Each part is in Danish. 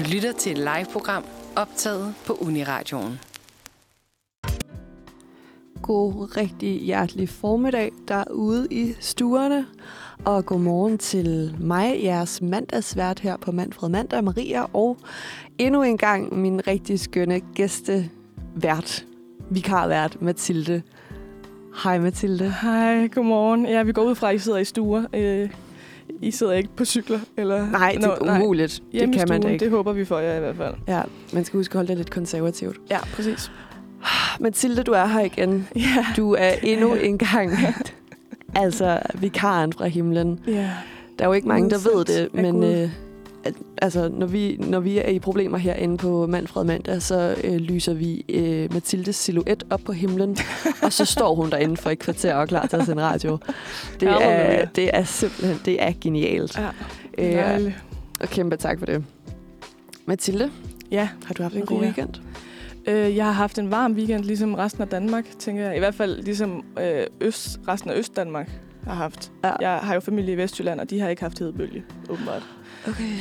Du lytter til et live-program optaget på Uniradioen. God, rigtig hjertelig formiddag derude i stuerne. Og godmorgen til mig, jeres mandagsvært her på Manfred Mandag, Maria, og endnu en gang min rigtig skønne gæstevært, vikarvært, Mathilde. Hej Mathilde. Hej, godmorgen. Ja, vi går ud fra, at I sidder i stuer. Øh, I sidder ikke på cykler? Eller? Nej, det er Nå, umuligt. Nej. Det kan man da ikke. Det håber vi for jer i hvert fald. Ja, man skal huske at holde det lidt konservativt. Ja, præcis. Mathilde, du er her igen. Ja. Du er endnu en gang, altså vikaren fra himlen. Ja. Der er jo ikke mange, der ved det, men øh, at, altså, når, vi, når vi er i problemer herinde på Manfred Mandag, så øh, lyser vi øh, Mathildes silhuet op på himlen, og så står hun derinde for et kvarter og er klar til at sende radio. Det er, Halleluja. det er simpelthen det er genialt. Ja, Øh, og kæmpe tak for det. Mathilde, Ja, har du haft en god Maria. weekend? øh, jeg har haft en varm weekend, ligesom resten af Danmark, tænker jeg. I hvert fald ligesom øh, øst, resten af Øst-Danmark har haft. Ja. Jeg har jo familie i Vestjylland, og de har ikke haft hedebølge, åbenbart. Okay.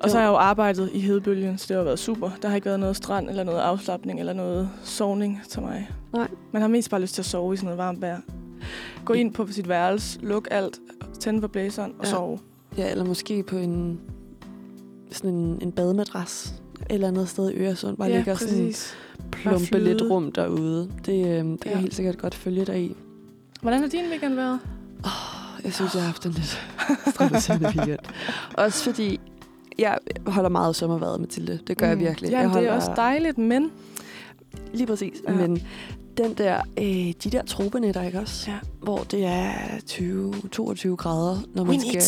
Og så har jeg jo arbejdet i hedebølgen, så det har været super. Der har ikke været noget strand, eller noget afslappning, eller noget sovning til mig. Nej. Man har mest bare lyst til at sove i sådan noget varmt vejr. Gå ind på sit værelse, luk alt, tænde for blæseren og Ja. sove. Ja, eller måske på en, sådan en, en bademadras et eller andet sted i Øresund. Bare ja, ligger sådan præcis. plumpe lidt rum derude. Det, øh, det kan Ja. jeg helt sikkert godt følge dig i. Hvordan har din weekend været? Jeg synes, jeg har haft en lidt stressende weekend. Også fordi, jeg holder meget sommerværet, Mathilde. Det gør mm. jeg virkelig. Ja, jeg det holder, er også dejligt, men... Lige præcis. Ja. Men den der, øh, de der tropenetter, ikke også? Ja. Hvor det er 20-22 grader, når man, skal,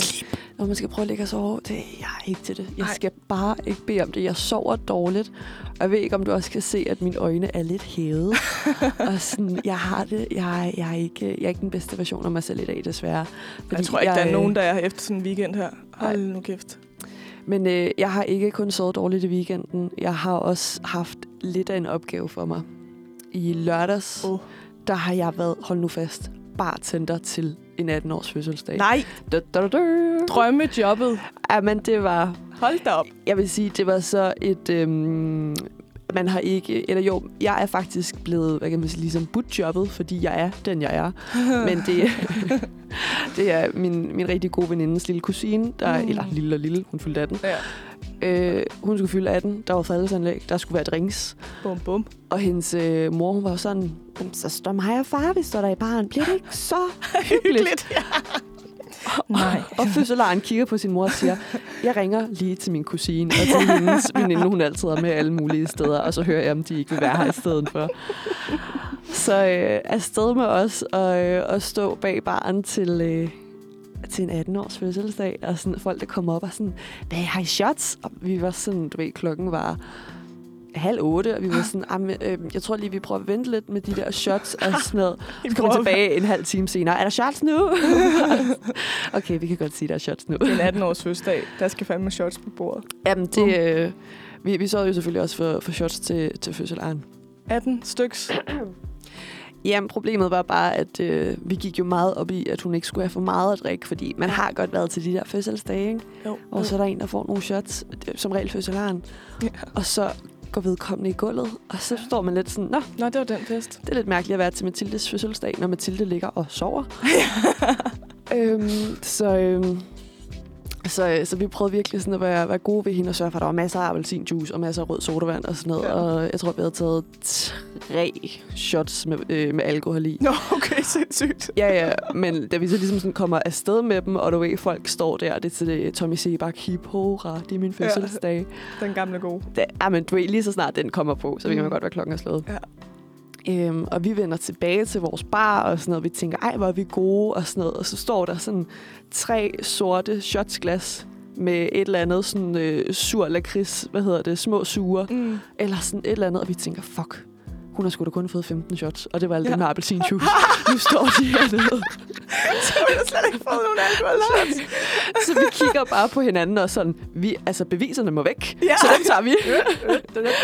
når man skal prøve at ligge og sove. Det, jeg er ikke til det. Jeg Ej. skal bare ikke bede om det. Jeg sover dårligt. Og jeg ved ikke, om du også kan se, at mine øjne er lidt hævet. og sådan, jeg har det. Jeg, jeg, er ikke, jeg er ikke den bedste version af mig selv i dag, desværre. Jeg tror ikke, der er øh, nogen, der er efter sådan en weekend her. Hold nu kæft. Men øh, jeg har ikke kun sovet dårligt i weekenden. Jeg har også haft lidt af en opgave for mig. I lørdags, Åh. der har jeg været, hold nu fast, bartender til en 18-års fødselsdag. Nej, Da, da, da, da. drømmejobbet. Ja, men det var, Hold da op. jeg vil sige, det var så et, øhm, man har ikke, eller jo, jeg er faktisk blevet, hvad kan man sige, ligesom jobbet, fordi jeg er den, jeg er. Men det, det er min, min rigtig gode venindes lille kusine, der, Mm. eller lille og lille, hun fyldte 18. Ja. Øh, hun skulle fylde 18, der var fældesanlæg, der skulle være drinks. Bum, bum. Og hendes øh, mor, hun var sådan, "Jamen, så står mig og far, vi står der i baren. Bliver det ikke så hyggeligt? ja. Nej. og fødselaren kigger på sin mor og siger, jeg ringer lige til min kusine og til hendes veninde, hun altid er med alle mulige steder, og så hører jeg, om de ikke vil være her i stedet for. Så øh, afsted med os og, øh, og stå bag baren til, øh, til en 18-års fødselsdag, og sådan, folk, der kommer op og sådan, hvad har I shots? Og vi var sådan, du ved, klokken var halv otte, og vi var sådan, "Ej, men, øh, jeg tror lige, vi prøver at vente lidt med de der shots og sådan noget. Så kommer tilbage en halv time senere. Er der shots nu? okay, vi kan godt sige, der er shots nu. Det er en 18-års fødselsdag. Der skal fandme shots på bordet. Jamen, det, øh, vi, vi så jo selvfølgelig også for, for shots til, til fødselaren. 18 styks. Jamen, problemet var bare, at øh, vi gik jo meget op i, at hun ikke skulle have for meget at drikke, fordi man har godt været til de der fødselsdage, ikke? Jo. Og så er der en, der får nogle shots, som regel fødselaren, Ja. og så går vedkommende i gulvet, og så står man lidt sådan, nå, Nå, det var den fest. det er lidt mærkeligt at være til Mathildes fødselsdag, når Mathilde ligger og sover. øhm, så, øhm, så, så vi prøvede virkelig sådan at være, være gode ved hende og sørge for, at der var masser af appelsinjuice og masser af rød sodavand og sådan noget. Ja. Ja. Og jeg tror, vi havde taget tre shots med, øh, med alkohol i. Nå, okay, sindssygt. Ja, ja, men da vi så ligesom sådan kommer afsted med dem, og du ved, folk står der, det er til det Tommy Sebak hip hurra, det er min Ja. fødselsdag. Den gamle gode. Da, ja, men du ved, lige så snart den kommer på, så ved Mm. man godt, hvad klokken er slået. Ja. Øhm, og vi vender tilbage til vores bar og sådan noget. Vi tænker, ej, hvor er vi gode og sådan noget. Og så står der sådan tre sorte shotsglas med et eller andet sådan øh, sur lakrids, hvad hedder det, små sure, Mm. eller sådan et eller andet. Og vi tænker, fuck, hun har sgu da kun fået 15 shots, og det var alt Ja. det med appelsinjuice. nu står de hernede. Så har jeg slet ikke fået nogen alkohol shots. Så vi kigger bare på hinanden og sådan, vi, altså beviserne må væk, Ja. så dem tager vi.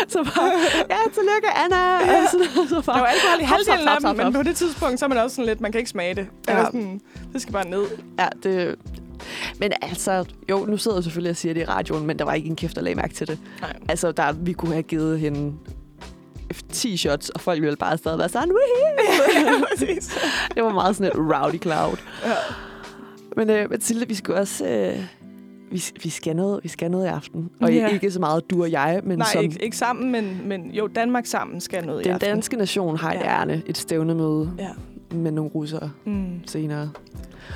så bare, ja, tillykke Anna. Og sådan, så bare, Der var alkohol i halvdelen af dem, men på det tidspunkt, så er man også sådan lidt, man kan ikke smage det. Ja. Eller sådan, det skal bare ned. Ja, det, Men altså, jo, nu sidder jeg selvfølgelig og siger det i radioen, men der var ikke en kæft, der lagde mærke til det. Nej. Altså, der, vi kunne have givet hende 10 shots, og folk ville bare stadig være sådan! Præcis. Det var meget sådan et rowdy cloud. Ja. Men øh, Mathilde, vi skal også... Øh, vi, vi, skal noget, vi skal noget i aften. Og Ja. ikke så meget du og jeg, men Nej, som ikke, ikke sammen, men, men jo, Danmark sammen skal noget i den aften. danske nation har et Ja. ærne, et stævnemøde Ja. med nogle russere Mm. senere.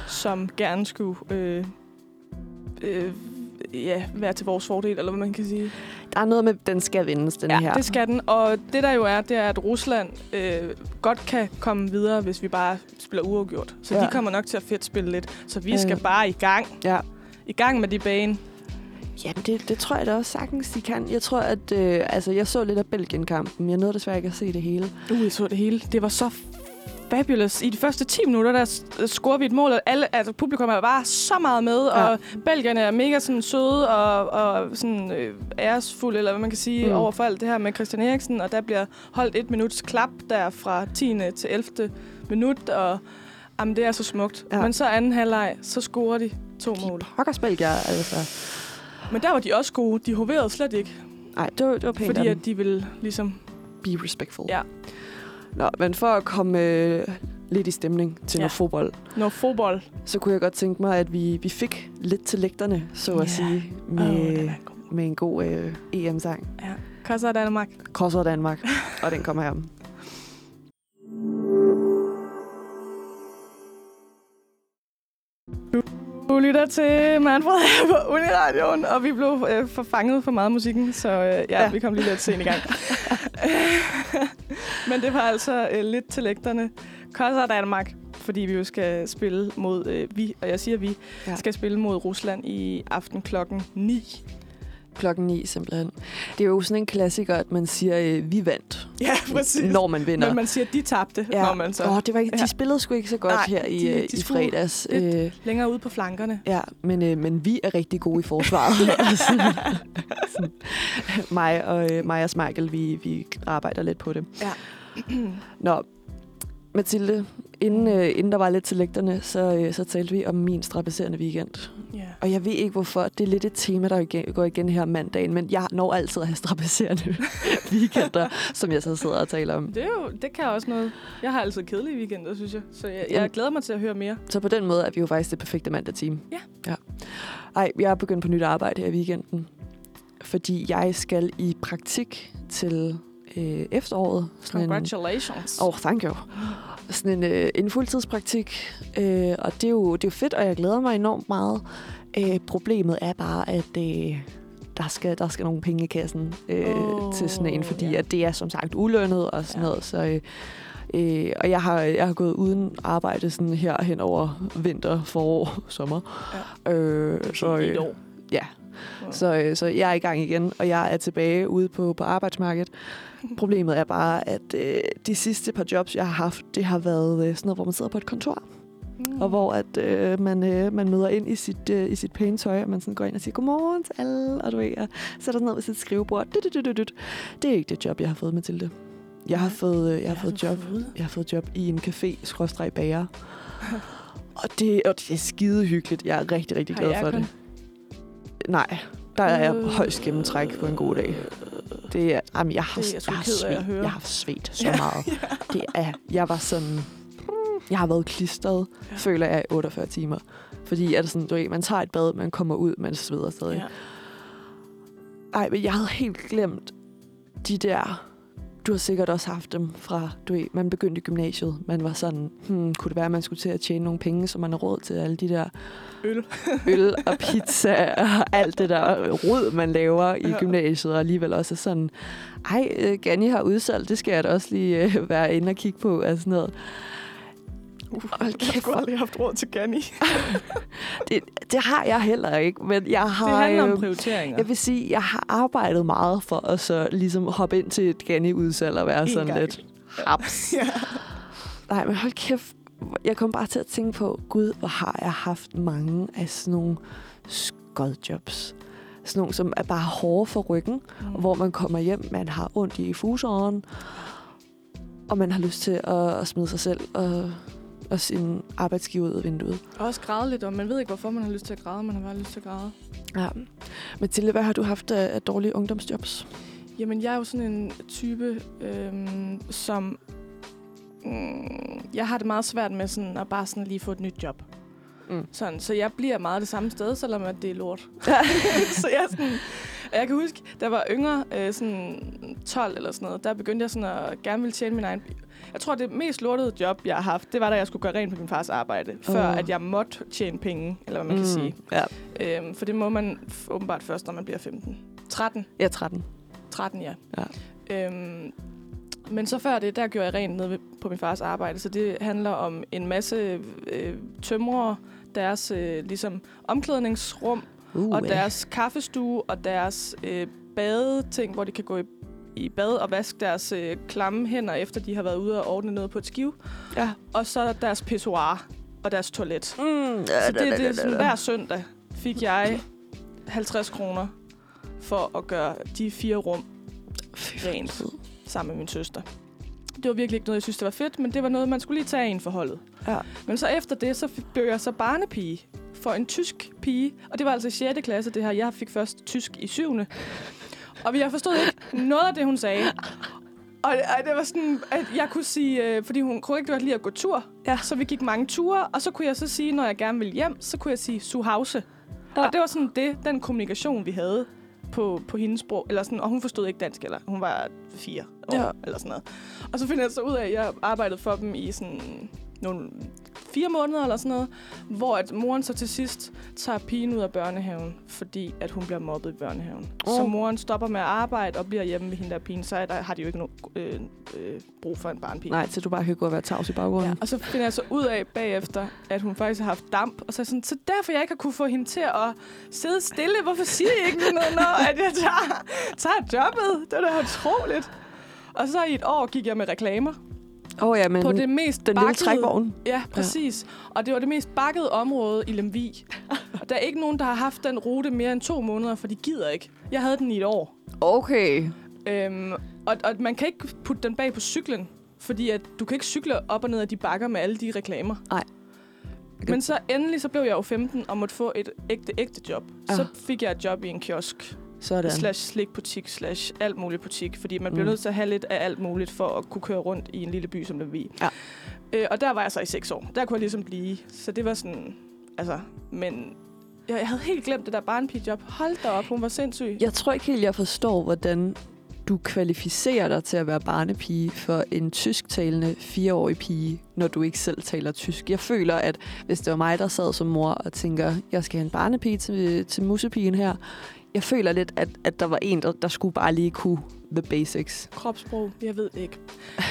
Som gerne skulle øh, øh, ja, være til vores fordel, eller hvad man kan sige. Der er noget med, den skal vindes, den ja, her. det skal den. Og det der jo er, det er, at Rusland øh, godt kan komme videre, hvis vi bare spiller uafgjort. Så ja. De kommer nok til at fedt spille lidt. Så vi Ja. skal bare i gang. Ja. I gang med de bane. Ja, det, det tror jeg da også sagtens, de kan. Jeg tror, at... Øh, altså, jeg så lidt af Belgien-kampen. Jeg nåede desværre ikke at se det hele. Uh, jeg så det hele. Det var så fabulous. I de første 10 minutter, der s- scorede vi et mål, og alle, altså, publikum er bare så meget med, Ja. og belgierne er mega sådan, søde og, og sådan, øh, æresfulde, eller hvad man kan sige, Mm. over for alt det her med Christian Eriksen, og der bliver holdt et minuts klap der fra 10. til 11. minut, og jamen, det er så smukt. Ja. Men så anden halvleg, så scorer de to mål. Pokkers Belgier, altså. Men der var de også gode. De hoverede slet ikke, Nej, det var, det var pænt fordi at de ville ligesom... Be respectful. Ja. Nå, men for at komme øh, lidt i stemning til Ja. noget fodbold, Når fodbold... så kunne jeg godt tænke mig, at vi, vi fik lidt til lægterne, så Ja. at sige, med, er god. med en god øh, EM-sang. Ja. Kosser Danmark. Krosser Danmark, og den kommer her. Du lytter til Manfred her på Uniradioen, og vi blev øh, forfanget for meget musikken, så øh, ja, Ja. ja, vi kom lige lidt sent i gang. Men det var altså øh, lidt til lægterne. Kosser Danmark, fordi vi jo skal spille mod, øh, vi, og jeg siger vi, ja. skal spille mod Rusland i aften klokken 9. Klokken 9 simpelthen. Det er jo sådan en klassiker, at man siger, øh, vi vandt, Ja, præcis. når man vinder. Men man siger, de tabte, ja. når man så Åh, det var ikke, de spillede sgu ikke så godt Nej, her i, de- øh, de i skulle fredags. lidt- Øh, længere ude på flankerne. ja, men, øh, men vi er rigtig gode i forsvaret. sådan, sådan, mig og øh, mig og Smeichel, vi, vi arbejder lidt på det. Ja. Nå, Mathilde, inden, øh, inden der var lidt til lægterne, så, øh, så talte vi om min strapasserende weekend. Ja. Og jeg ved ikke hvorfor, det er lidt et tema, der igen, går igen her mandagen, men jeg når altid at have strapasserende weekender, som jeg så sidder og taler om. Det, er jo, det kan også noget. Jeg har altid kedelige weekender, synes jeg. Så jeg, jeg glæder mig til at høre mere. Så på den måde er vi jo faktisk det perfekte mandag-team. Ja. ja. Ej, jeg er begyndt på nyt arbejde her i weekenden, fordi jeg skal i praktik til øh, efteråret. Sådan en, Congratulations. Oh, thank you. Sådan en, øh, en fuldtidspraktik. Øh, og det er, jo, det er jo fedt, og jeg glæder mig enormt meget. Øh, problemet er bare, at øh, der, skal, der skal nogle penge i kassen øh, Åh, til sådan en, fordi ja. at det er som sagt ulønnet og sådan Ja. noget. Så, øh, øh, og jeg har, jeg har gået uden arbejde sådan her hen over vinter, forår, sommer. Ja. Øh, så, et øh, år. ja, så, øh, så jeg er i gang igen, og jeg er tilbage ude på, på arbejdsmarkedet. Problemet er bare, at øh, de sidste par jobs, jeg har haft, det har været øh, sådan noget, hvor man sidder på et kontor, Mm. og hvor at, øh, man, øh, man møder ind i sit, øh, i sit pæne tøj, og man sådan går ind og siger godmorgen til alle, og du ved, og sætter sig ned ved sit skrivebord. Dut, dut, dut, dut. Det er ikke det job, jeg har fået, Mathilde. Jeg har fået, øh, jeg har fået job. Jeg har fået job i en café, skråstreg bager. og, det, og det er skide hyggeligt. Jeg er rigtig, rigtig glad for det. Nej, der er Øh. højst gennemtræk på en god dag. Det er, jamen, jeg har, Det er jeg jeg har, at svedt, jeg har svedt så meget. Det er, jeg var sådan, jeg har været klistret, Ja. ja. føler jeg, i 48 timer. Fordi er det sådan, du ved, man tager et bad, man kommer ud, man sveder stadig. Ja. Ej, men jeg havde helt glemt de der... Du har sikkert også haft dem fra, du ved, man begyndte i gymnasiet. Man var sådan, hmm, kunne det være, at man skulle til at tjene nogle penge, så man har råd til alle de der Øl. øl og pizza og alt det der rod, man laver i Ja. gymnasiet, og alligevel også sådan, ej, øh, Ganni har udsalg, det skal jeg da også lige øh, være inde og kigge på, og sådan noget. Uh, Hold jeg har aldrig haft råd til Ganni. det, det har jeg heller ikke, men jeg har... Det handler om øh, prioriteringer. Jeg vil sige, jeg har arbejdet meget for at så ligesom hoppe ind til et Ganni-udsalg og være En sådan gang. lidt haps. Ja. Nej, men hold kæft. Jeg kom bare til at tænke på, gud, hvor har jeg haft mange af sådan nogle skodjobs. Sådan nogle, som er bare hårde for ryggen, Mm. og hvor man kommer hjem, man har ondt i fuseren, og man har lyst til at, at smide sig selv og og sin arbejdsgiver ud af vinduet. Og også græde lidt, og man ved ikke, hvorfor man har lyst til at græde. Man har bare lyst til at græde. Ja. Mathilde, hvad har du haft af, af dårlige ungdomsjobs? Jamen, jeg er jo sådan en type, øhm, som... Mm, jeg har det meget svært med sådan at bare sådan lige få et nyt job. Mm. Sådan, så jeg bliver meget det samme sted, selvom at det er lort. så jeg, sådan, jeg kan huske, da jeg var yngre, øh, sådan 12 eller sådan noget, der begyndte jeg sådan at gerne ville tjene min egen... Jeg tror, det mest lortede job, jeg har haft, det var, da jeg skulle gøre rent på min fars arbejde, oh. før at jeg måtte tjene penge, eller hvad man mm. kan sige. Ja. Øhm, for det må man åbenbart først, når man bliver 15. 13. Jeg er 13. 13, ja. Ja. Øhm, men så før det, der gjorde jeg rent nede på min fars arbejde, så det handler om en masse øh, tømrere, deres øh, ligesom omklædningsrum, Uh, og deres kaffestue, og deres øh, badeting, hvor de kan gå i, i bad og vaske deres øh, klamme hænder, efter de har været ude og ordne noget på et skiv. Ja. Og så deres pissoir og deres toilet. Mm, Så det, det er sådan, hver søndag fik jeg 50 kroner for at gøre de fire rum rent sammen med min søster. Det var virkelig ikke noget, jeg synes, det var fedt, men det var noget, man skulle lige tage ind for holdet. Ja. Men så efter det, så blev jeg så barnepige for en tysk pige. Og det var altså i 6. klasse, det her. Jeg fik først tysk i 7. Og jeg forstod ikke noget af det, hun sagde. Og og det var sådan, at jeg kunne sige, øh, fordi hun kunne ikke godt lide at gå tur. Ja. Så vi gik mange ture, og så kunne jeg så sige, når jeg gerne ville hjem, så kunne jeg sige Suhause. Ja. Og det var sådan det, den kommunikation, vi havde på, på hendes sprog. Eller sådan, og hun forstod ikke dansk, eller hun var fire år, ja. eller sådan noget. Og så finder jeg så ud af, at jeg arbejdede for dem i sådan nogle fire måneder eller sådan noget, hvor at moren så til sidst tager pigen ud af børnehaven, fordi at hun bliver mobbet i børnehaven. Oh. Så moren stopper med at arbejde og bliver hjemme med hende der pigen, så er der, har de jo ikke nogen øh, øh, brug for en barnpige. Nej, så du bare kan gå og være tavs i baggrunden. Ja, og så finder jeg så ud af bagefter, at hun faktisk har haft damp. Og så sådan, så derfor jeg ikke har kunne få hende til at sidde stille. Hvorfor siger I ikke noget, når at jeg tager, tager jobbet? Det er da utroligt. Og så i et år gik jeg med reklamer oh, ja, men på det mest den lille bakkede- trækvogn. Ja, præcis. Og det var det mest bakkede område i Lemvig. Og der er ikke nogen, der har haft den rute mere end to måneder, for de gider ikke. Jeg havde den i et år. Okay. Øhm, og, og man kan ikke putte den bag på cyklen, fordi at du kan ikke cykle op og ned af de bakker med alle de reklamer. Nej. Men så endelig så blev jeg jo 15 og måtte få et ægte, ægte job. Ah. Så fik jeg et job i en kiosk, Sådan. slash slikbutik, slash alt muligt butik. Fordi man bliver Mm. nødt til at have lidt af alt muligt for at kunne køre rundt i en lille by som Lemvig. Ja. Øh, og der var jeg så i seks år. Der kunne jeg ligesom blive. Så det var sådan... Altså, men... Jeg, jeg havde helt glemt det der barnpigejob. Hold da op, hun var sindssyg. Jeg tror ikke helt, jeg forstår, hvordan du kvalificerer dig til at være barnepige for en tysktalende fireårig pige, når du ikke selv taler tysk. Jeg føler, at hvis det var mig, der sad som mor og tænker, jeg skal have en barnepige til, til musepigen her, jeg føler lidt, at, at der var en, der, der skulle bare lige kunne the basics. Kropssprog, jeg ved ikke.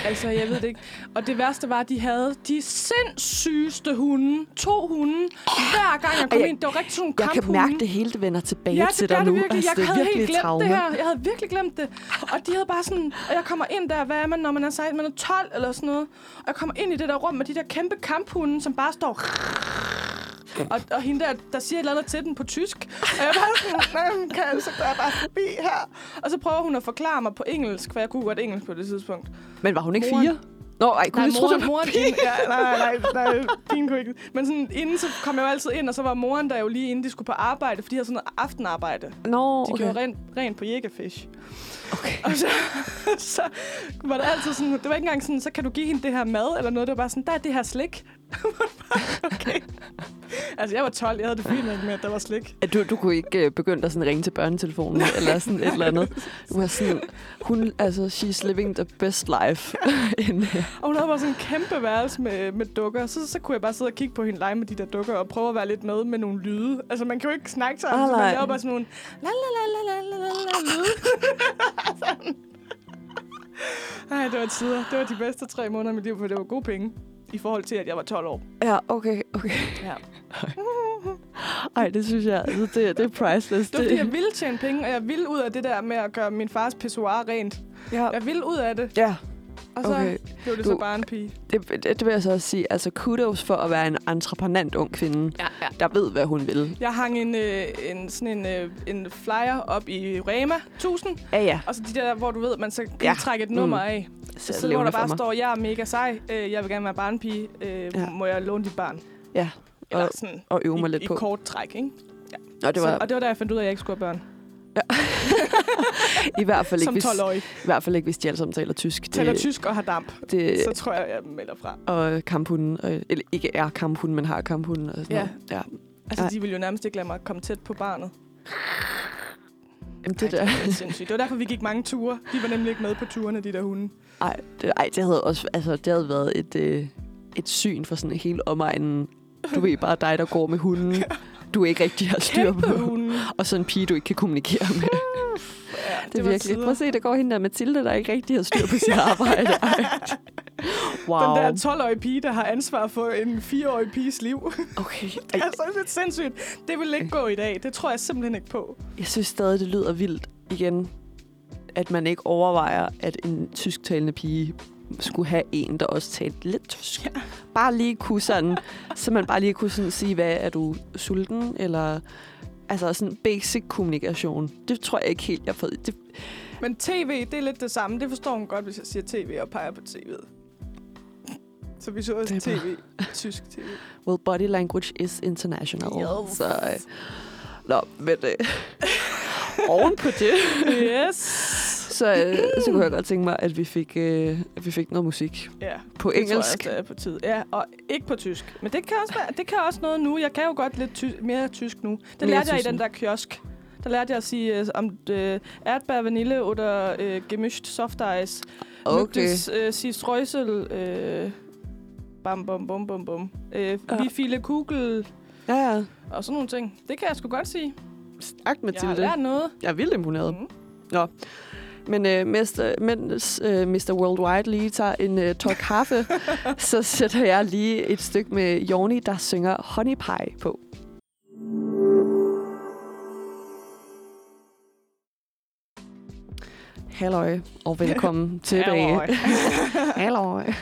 Altså, jeg ved det ikke. Og det værste var, at de havde de sindssygeste hunde. To hunde. Hver gang jeg kom Og jeg- ind, det var rigtig sådan nogle Jeg kan mærke, det hele det vender tilbage Ja, til det gør dig det nu. virkelig. Altså, jeg det havde helt virkelig et glemt traume. det her. Jeg havde virkelig glemt det. Og de havde bare sådan... Og jeg kommer ind der, hvad er man, når man er 16? Man er 12 eller sådan noget. Og jeg kommer ind i det der rum med de der kæmpe kamphunde, som bare står... Og, og hende der, der siger et eller andet til den på tysk. Og jeg bare sådan, "Nej, men kan jeg, så bare forbi her. Og så prøver hun at forklare mig på engelsk, for jeg kunne godt engelsk på det tidspunkt. Men var hun ikke Moren- fire? Nå, ej, kunne Nej, jeg tro, moren, det var moren inden, ja, nej, nej, nej, pigen kunne ikke. Men sådan, inden så kom jeg jo altid ind, og så var moren der jo lige inden de skulle på arbejde, fordi de havde sådan noget aftenarbejde. Nå, De okay. gjorde rent, rent på Jägerfish. okay. Og så, så var det altid sådan, det var ikke engang sådan, så kan du give hende det her mad eller noget. Det var bare sådan, der er det her slik. okay. Altså, jeg var 12. Jeg havde det fint med, at der var slik. Du, du kunne ikke uh, begynde at sådan ringe til børnetelefonen eller sådan et eller andet. Du var sådan, hun, altså, she's living the best life. In, uh... Og hun havde bare sådan en kæmpe værelse med, med dukker. Så, så kunne jeg bare sidde og kigge på hende lege med de der dukker og prøve at være lidt med med nogle lyde. Altså, man kan jo ikke snakke sammen, ah, så man laver bare sådan nogle la la la la la la la lyde. Ej, det var tider. Det var de bedste tre måneder af mit liv, for det var gode penge. I forhold til, at jeg var 12 år. Ja, okay, okay. Ja. Ej, det synes jeg, altså, det, det er priceless. Det var fordi, jeg ville tjene penge, og jeg ville ud af det der med at gøre min fars pissoir rent. ja, Jeg ville ud af det, ja og så okay. blev det Du- så bare en pige. Det, det, det vil jeg så også sige. Altså, kudos for at være en entreprenant ung kvinde, Ja, ja. der ved, hvad hun vil. Jeg hang en, øh, en, sådan en, øh, en flyer op i Rema 1000, Ja, ja. og så de der, hvor du ved, man så kan Ja. ja. trække et nummer Mm. af. ser Så hvor der bare står, jeg er mega sej, øh, jeg vil gerne være barnpige, øh, Ja. ja. må jeg låne dit barn? Ja, Eller Og- sådan og øve mig i, lidt i på. kort træk, ikke? Og det Så, var og det var da jeg fandt ud af, at jeg ikke skulle have børn. I hvert fald ikke, Som hvis, 12-årig. i hvert fald ikke, hvis de alle sammen taler tysk. Det, Taler tysk og har damp. det, Så tror jeg, jeg melder fra. og kamphunden, og, eller ikke er kamphunden, men har kamphunden. Og sådan Ja. noget. ja. Altså, Ej. de ville jo nærmest ikke lade mig komme tæt på barnet. Jamen, det Ej, det var sindssygt. Det var derfor, vi gik mange ture. De var nemlig ikke med på turene, de der hunde. ej, det, ej, det havde også, altså, det havde været et, øh, et syn for sådan hele omegnen. Du ved bare dig, der går med hunden. Du ikke rigtig har styr på. Og så en pige, du ikke kan kommunikere med. Ja, Det er virkelig. tider. Prøv at se, der går hende der Mathilde, der ikke rigtig har styr på sit arbejde. Ej. wow. Den der 12-årige pige, der har ansvar for en 4-årig piges liv. Okay. Det er altså lidt sindssygt. Det vil ikke gå i dag. Det tror jeg simpelthen ikke på. jeg synes stadig, det lyder vildt igen, at man ikke overvejer, at en tysktalende pige skulle have en, der også talte lidt tysk. Ja. Bare lige kunne sådan, så man bare lige kunne sådan sige, hvad er du sulten, eller altså sådan basic kommunikation. Det tror jeg ikke helt, jeg har fået. Det, Men tv, det er lidt det samme. Det forstår hun godt, hvis jeg siger tv og peger på tv'et. Så vi så også Det bare- tv. Tysk tv. well, body language is international. Yes. Så, øh, nå, men øh, oven på det, Yes. Så, øh, så kunne jeg godt tænke mig, at vi fik, øh, at vi fik noget musik Ja, på det tror jeg engelsk. er på tid. Ja, og ikke på tysk. Men det kan også, være, det kan også noget nu. Jeg kan jo godt lidt ty- mere tysk nu. Det Mere lærte jeg i tysk den der kiosk. Der lærte jeg at sige uh, om uh, Erdbeer, Vanille oder uh, gemischt Soft Ice. Okay. Sie Streusel... Uh, bam, bam, bum, bum, bum. Uh, Ja. Wie viele Kugel... Ja, ja. Og sådan nogle ting. Det kan jeg sgu godt sige. Stærkt, Jeg har Mathilde. lært noget. Jeg er vildt imponeret. Mm. Men øh, Mr. mens øh, Mr. Worldwide lige tager en øh, tår kaffe, så sætter jeg lige et stykke med Jorni, der synger Honey Pie på. Halløj, og velkommen tilbage. Halløj.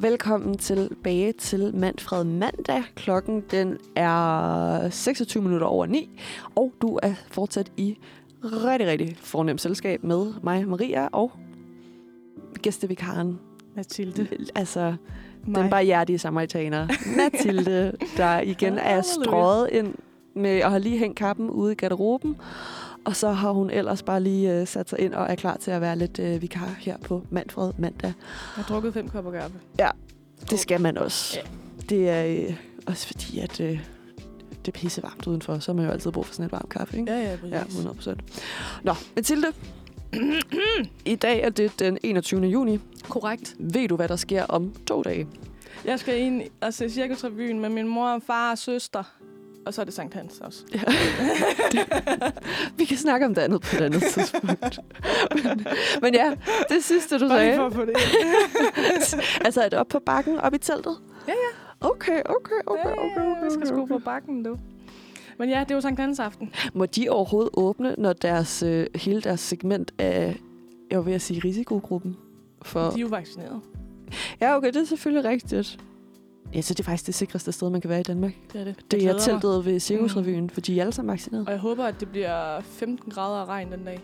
Velkommen tilbage til Manfred Mandag. Klokken den er 26 minutter over 9, og du er fortsat i rigtig, rigtig fornemt selskab med mig, Maria, og gæstevikaren. Mathilde. Altså, Mig. den barhjertige samaritaner, Mathilde, der igen er strøget ind med og har lige hængt kappen ude i garderoben. Og så har hun ellers bare lige uh, sat sig ind og er klar til at være lidt uh, vikar her på Manfred mandag. Jeg har drukket fem kopper kaffe. Det skal man også. Ja. Det er øh, også fordi, at øh, det er pisse varmt udenfor, så har man jo altid brug for sådan et varmt kaffe, ikke? Ja, ja, præcis. Ja, 100 procent. Nå, Mathilde. I dag er det den 21. juni. Korrekt. Ved du, hvad der sker om to dage? Jeg skal ind og se Cirkusrevyen med min mor, far og søster. Og så er det Sankt Hans også. Ja. Vi kan snakke om det andet på et andet tidspunkt. men, men ja, det sidste, du Bare sagde. for at få det. altså, er det op på bakken, op i teltet? Ja, ja. Okay, okay, okay, okay. okay, Vi skal okay. på bakken, du. Men ja, det er jo Sankt Hans aften. Må de overhovedet åbne, når deres, øh, hele deres segment af, jeg at sige, risikogruppen? For... De er jo vaccineret. Ja, okay, det er selvfølgelig rigtigt. Ja, så det er faktisk det sikreste sted, man kan være i Danmark. Det er det. Det Jeg er mig. teltet ved Cirkusrevyen, mm. for de er alle sammen vaccineret. Og jeg håber, at det bliver 15 grader og regn den dag.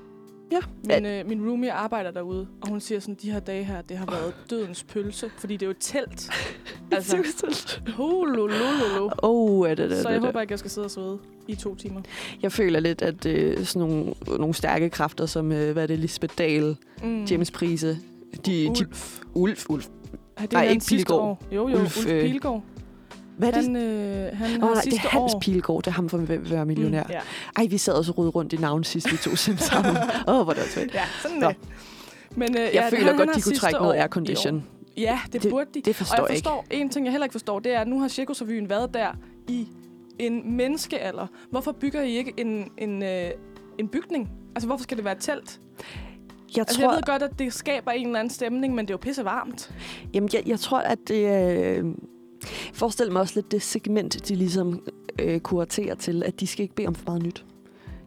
Ja. Min, øh, min roomie arbejder derude, og hun siger sådan, de her dage her, det har været dødens pølse, fordi det er jo et telt. altså, hululululu. Oh, er det det, Så jeg det. håber ikke, jeg skal sidde og svede i to timer. Jeg føler lidt, at øh, sådan nogle, nogle stærke kræfter, som, øh, hvad er det, Lisbeth Dahl, Mm. James Prise, de, de, Ulf. Ulf, Ulf. Ja, det Nej, er ikke Pilgaard. år. Jo, jo, Ulf, Ulf, øh, Ulf Pilgaard. Hvad er det? Han, øh, han oh, nej, det sidste er Hans år... Pilgaard, det er ham, for at være millionær. Mm, ja. Ej, vi sad også og rodede rundt i navn sidst, vi to simpelthen sammen. Åh, oh, hvor det fedt. ja, sådan Nå. det. Men, øh, Jeg ja, føler han, godt, han de kunne trække noget aircondition. Ja, det, Det- burde de. Det forstår og jeg jeg ikke. forstår, en ting, jeg heller ikke forstår, det er, at nu har Cirkusrevyen været der i en menneskealder. Hvorfor bygger I ikke en, en, øh, en bygning? Altså, hvorfor skal det være et telt? Jeg Altså, tror, jeg ved godt, at det skaber en eller anden stemning, men det er jo pisse varmt. Jamen, jeg, jeg tror, at det. Øh, forestil mig også lidt det segment, de ligesom øh, kuraterer til, at de skal ikke bede om for meget nyt.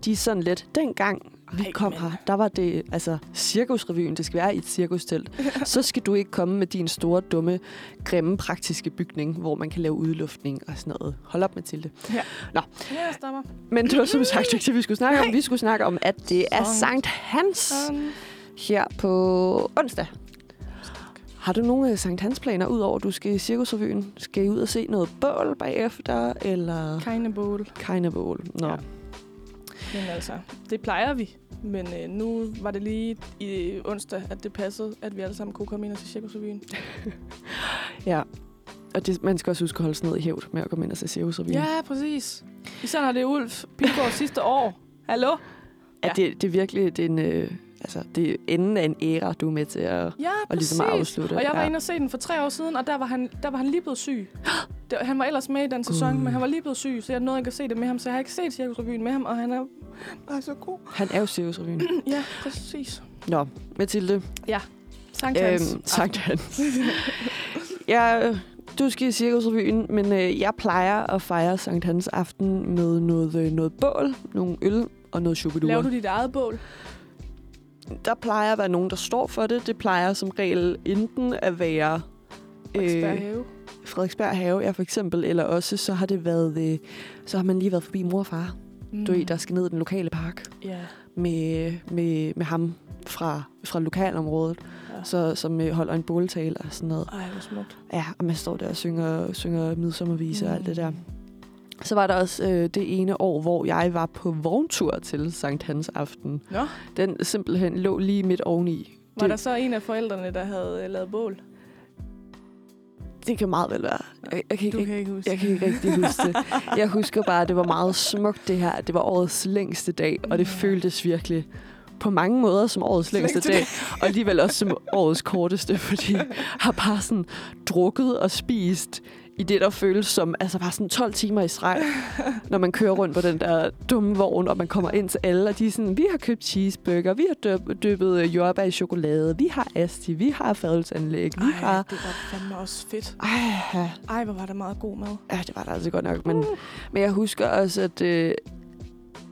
De er sådan lidt, dengang vi Ej, kom men- her, der var det, altså, cirkusrevyen, det skal være i et cirkustelt. så skal du ikke komme med din store, dumme, grimme, praktiske bygning, hvor man kan lave udluftning og sådan noget. Hold op, Mathilde. Ja, jeg stammer. Men det var som sagt ikke det, vi skulle snakke om. Vi skulle snakke om, at det er Sankt Hans her på onsdag. Har du nogle øh, Sankt Hans planer, udover at du skal i Cirkusrevyen? Skal I ud og se noget bål bagefter, eller Keine bowl. keine bål? Nå. Ja. Men altså, det plejer vi. Men øh, nu var det lige i onsdag, at det passede, at vi alle sammen kunne komme ind og se Cirkusrevyen. Ja. Og det, man skal også huske at holde sådan noget i hævd med at komme ind og se Cirkusrevyen. Ja, præcis. Især når det er Ulf Pilgaard sidste år. Hallo? Ja. Ja. Det, det er virkelig det er en, øh, altså, det er enden af en æra, du er med til at, Ja, og ligesom at afslutte. Og jeg var ja. inde og se den for tre år siden, og der var han, der var han lige blevet syg. Det, han var ellers med i den sæson, Gud. men han var lige blevet syg, så jeg nåede ikke at se det med ham. Så jeg har ikke set Cirkusrevyen med ham, og han er bare så god. Han er jo Cirkusrevyen. Ja, præcis. Nå, Mathilde. Sankt Hans. Øhm, Sankt Hans. ja, du skal i Cirkusrevyen, men øh, jeg plejer at fejre Sankt Hans aften med noget, øh, noget bål, nogle øl og noget chokolade. Laver du dit eget bål? Der plejer at være nogen, der står for det. Det plejer som regel enten at være Frederiksberg Have. Frederiksberg Have, ja, for eksempel, eller også så har det været, øh, så har man lige været forbi mor og far. Mm. Du ved, der skal ned i den lokale park Ja. med, med, med ham fra, fra lokalområdet, ja. så, som øh, holder en båltale og sådan noget. Ej, hvor smukt. Ja, og man står der og synger, synger midsommervise mm. og alt det der. Så var der også øh, det ene år, hvor jeg var på vogntur til Sankt Hans aften. Nå, Den simpelthen lå lige midt oveni. var Det- der så en af forældrene, der havde øh, lavet bål? Det kan meget vel være. Jeg, jeg, kan, ikke, Du kan ikke huske. jeg kan ikke rigtig huske det. Jeg husker bare, at det var meget smukt det her. Det var årets længste dag, og det føltes virkelig på mange måder som årets længste Længste dag, og alligevel også som årets korteste, fordi jeg har bare sådan drukket og spist i det, der føles som altså bare sådan 12 timer i streg, når man kører rundt på den der dumme vogn, og man kommer ind til alle, og de er sådan, vi har købt cheeseburger, vi har dyppet øh, jordbær i chokolade, vi har asti, vi har fadelsanlæg, vi Ej, har... det var fandme også fedt. Ej, Ej, hvor var det meget god mad. Ja, det var det altså godt nok. Men, men jeg husker også, at, øh,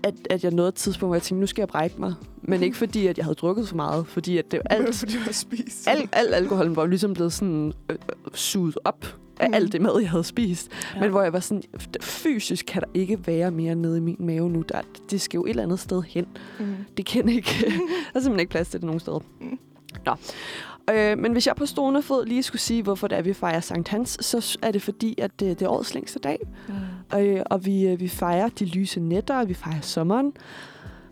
at, at jeg nåede et tidspunkt, hvor jeg tænkte, nu skal jeg brække mig. Men ikke fordi, at jeg havde drukket for meget. Fordi at det, alt, fordi du har spist. al, al alkoholen var ligesom blevet sådan øh, øh, suget op af Mm. alt det mad, jeg havde spist. Ja. Men hvor jeg var sådan, fysisk kan der ikke være mere nede i min mave nu. Der, det skal jo et eller andet sted hen. Mm. Det kan ikke. der er simpelthen ikke plads til det nogen steder. Mm. Nå. Øh, men hvis jeg på stående fod lige skulle sige, hvorfor det er, vi fejrer Sankt Hans, så er det fordi, at det, det er årets længste dag. Mm. Øh, og vi, øh, vi fejrer de lyse nætter, og vi fejrer sommeren.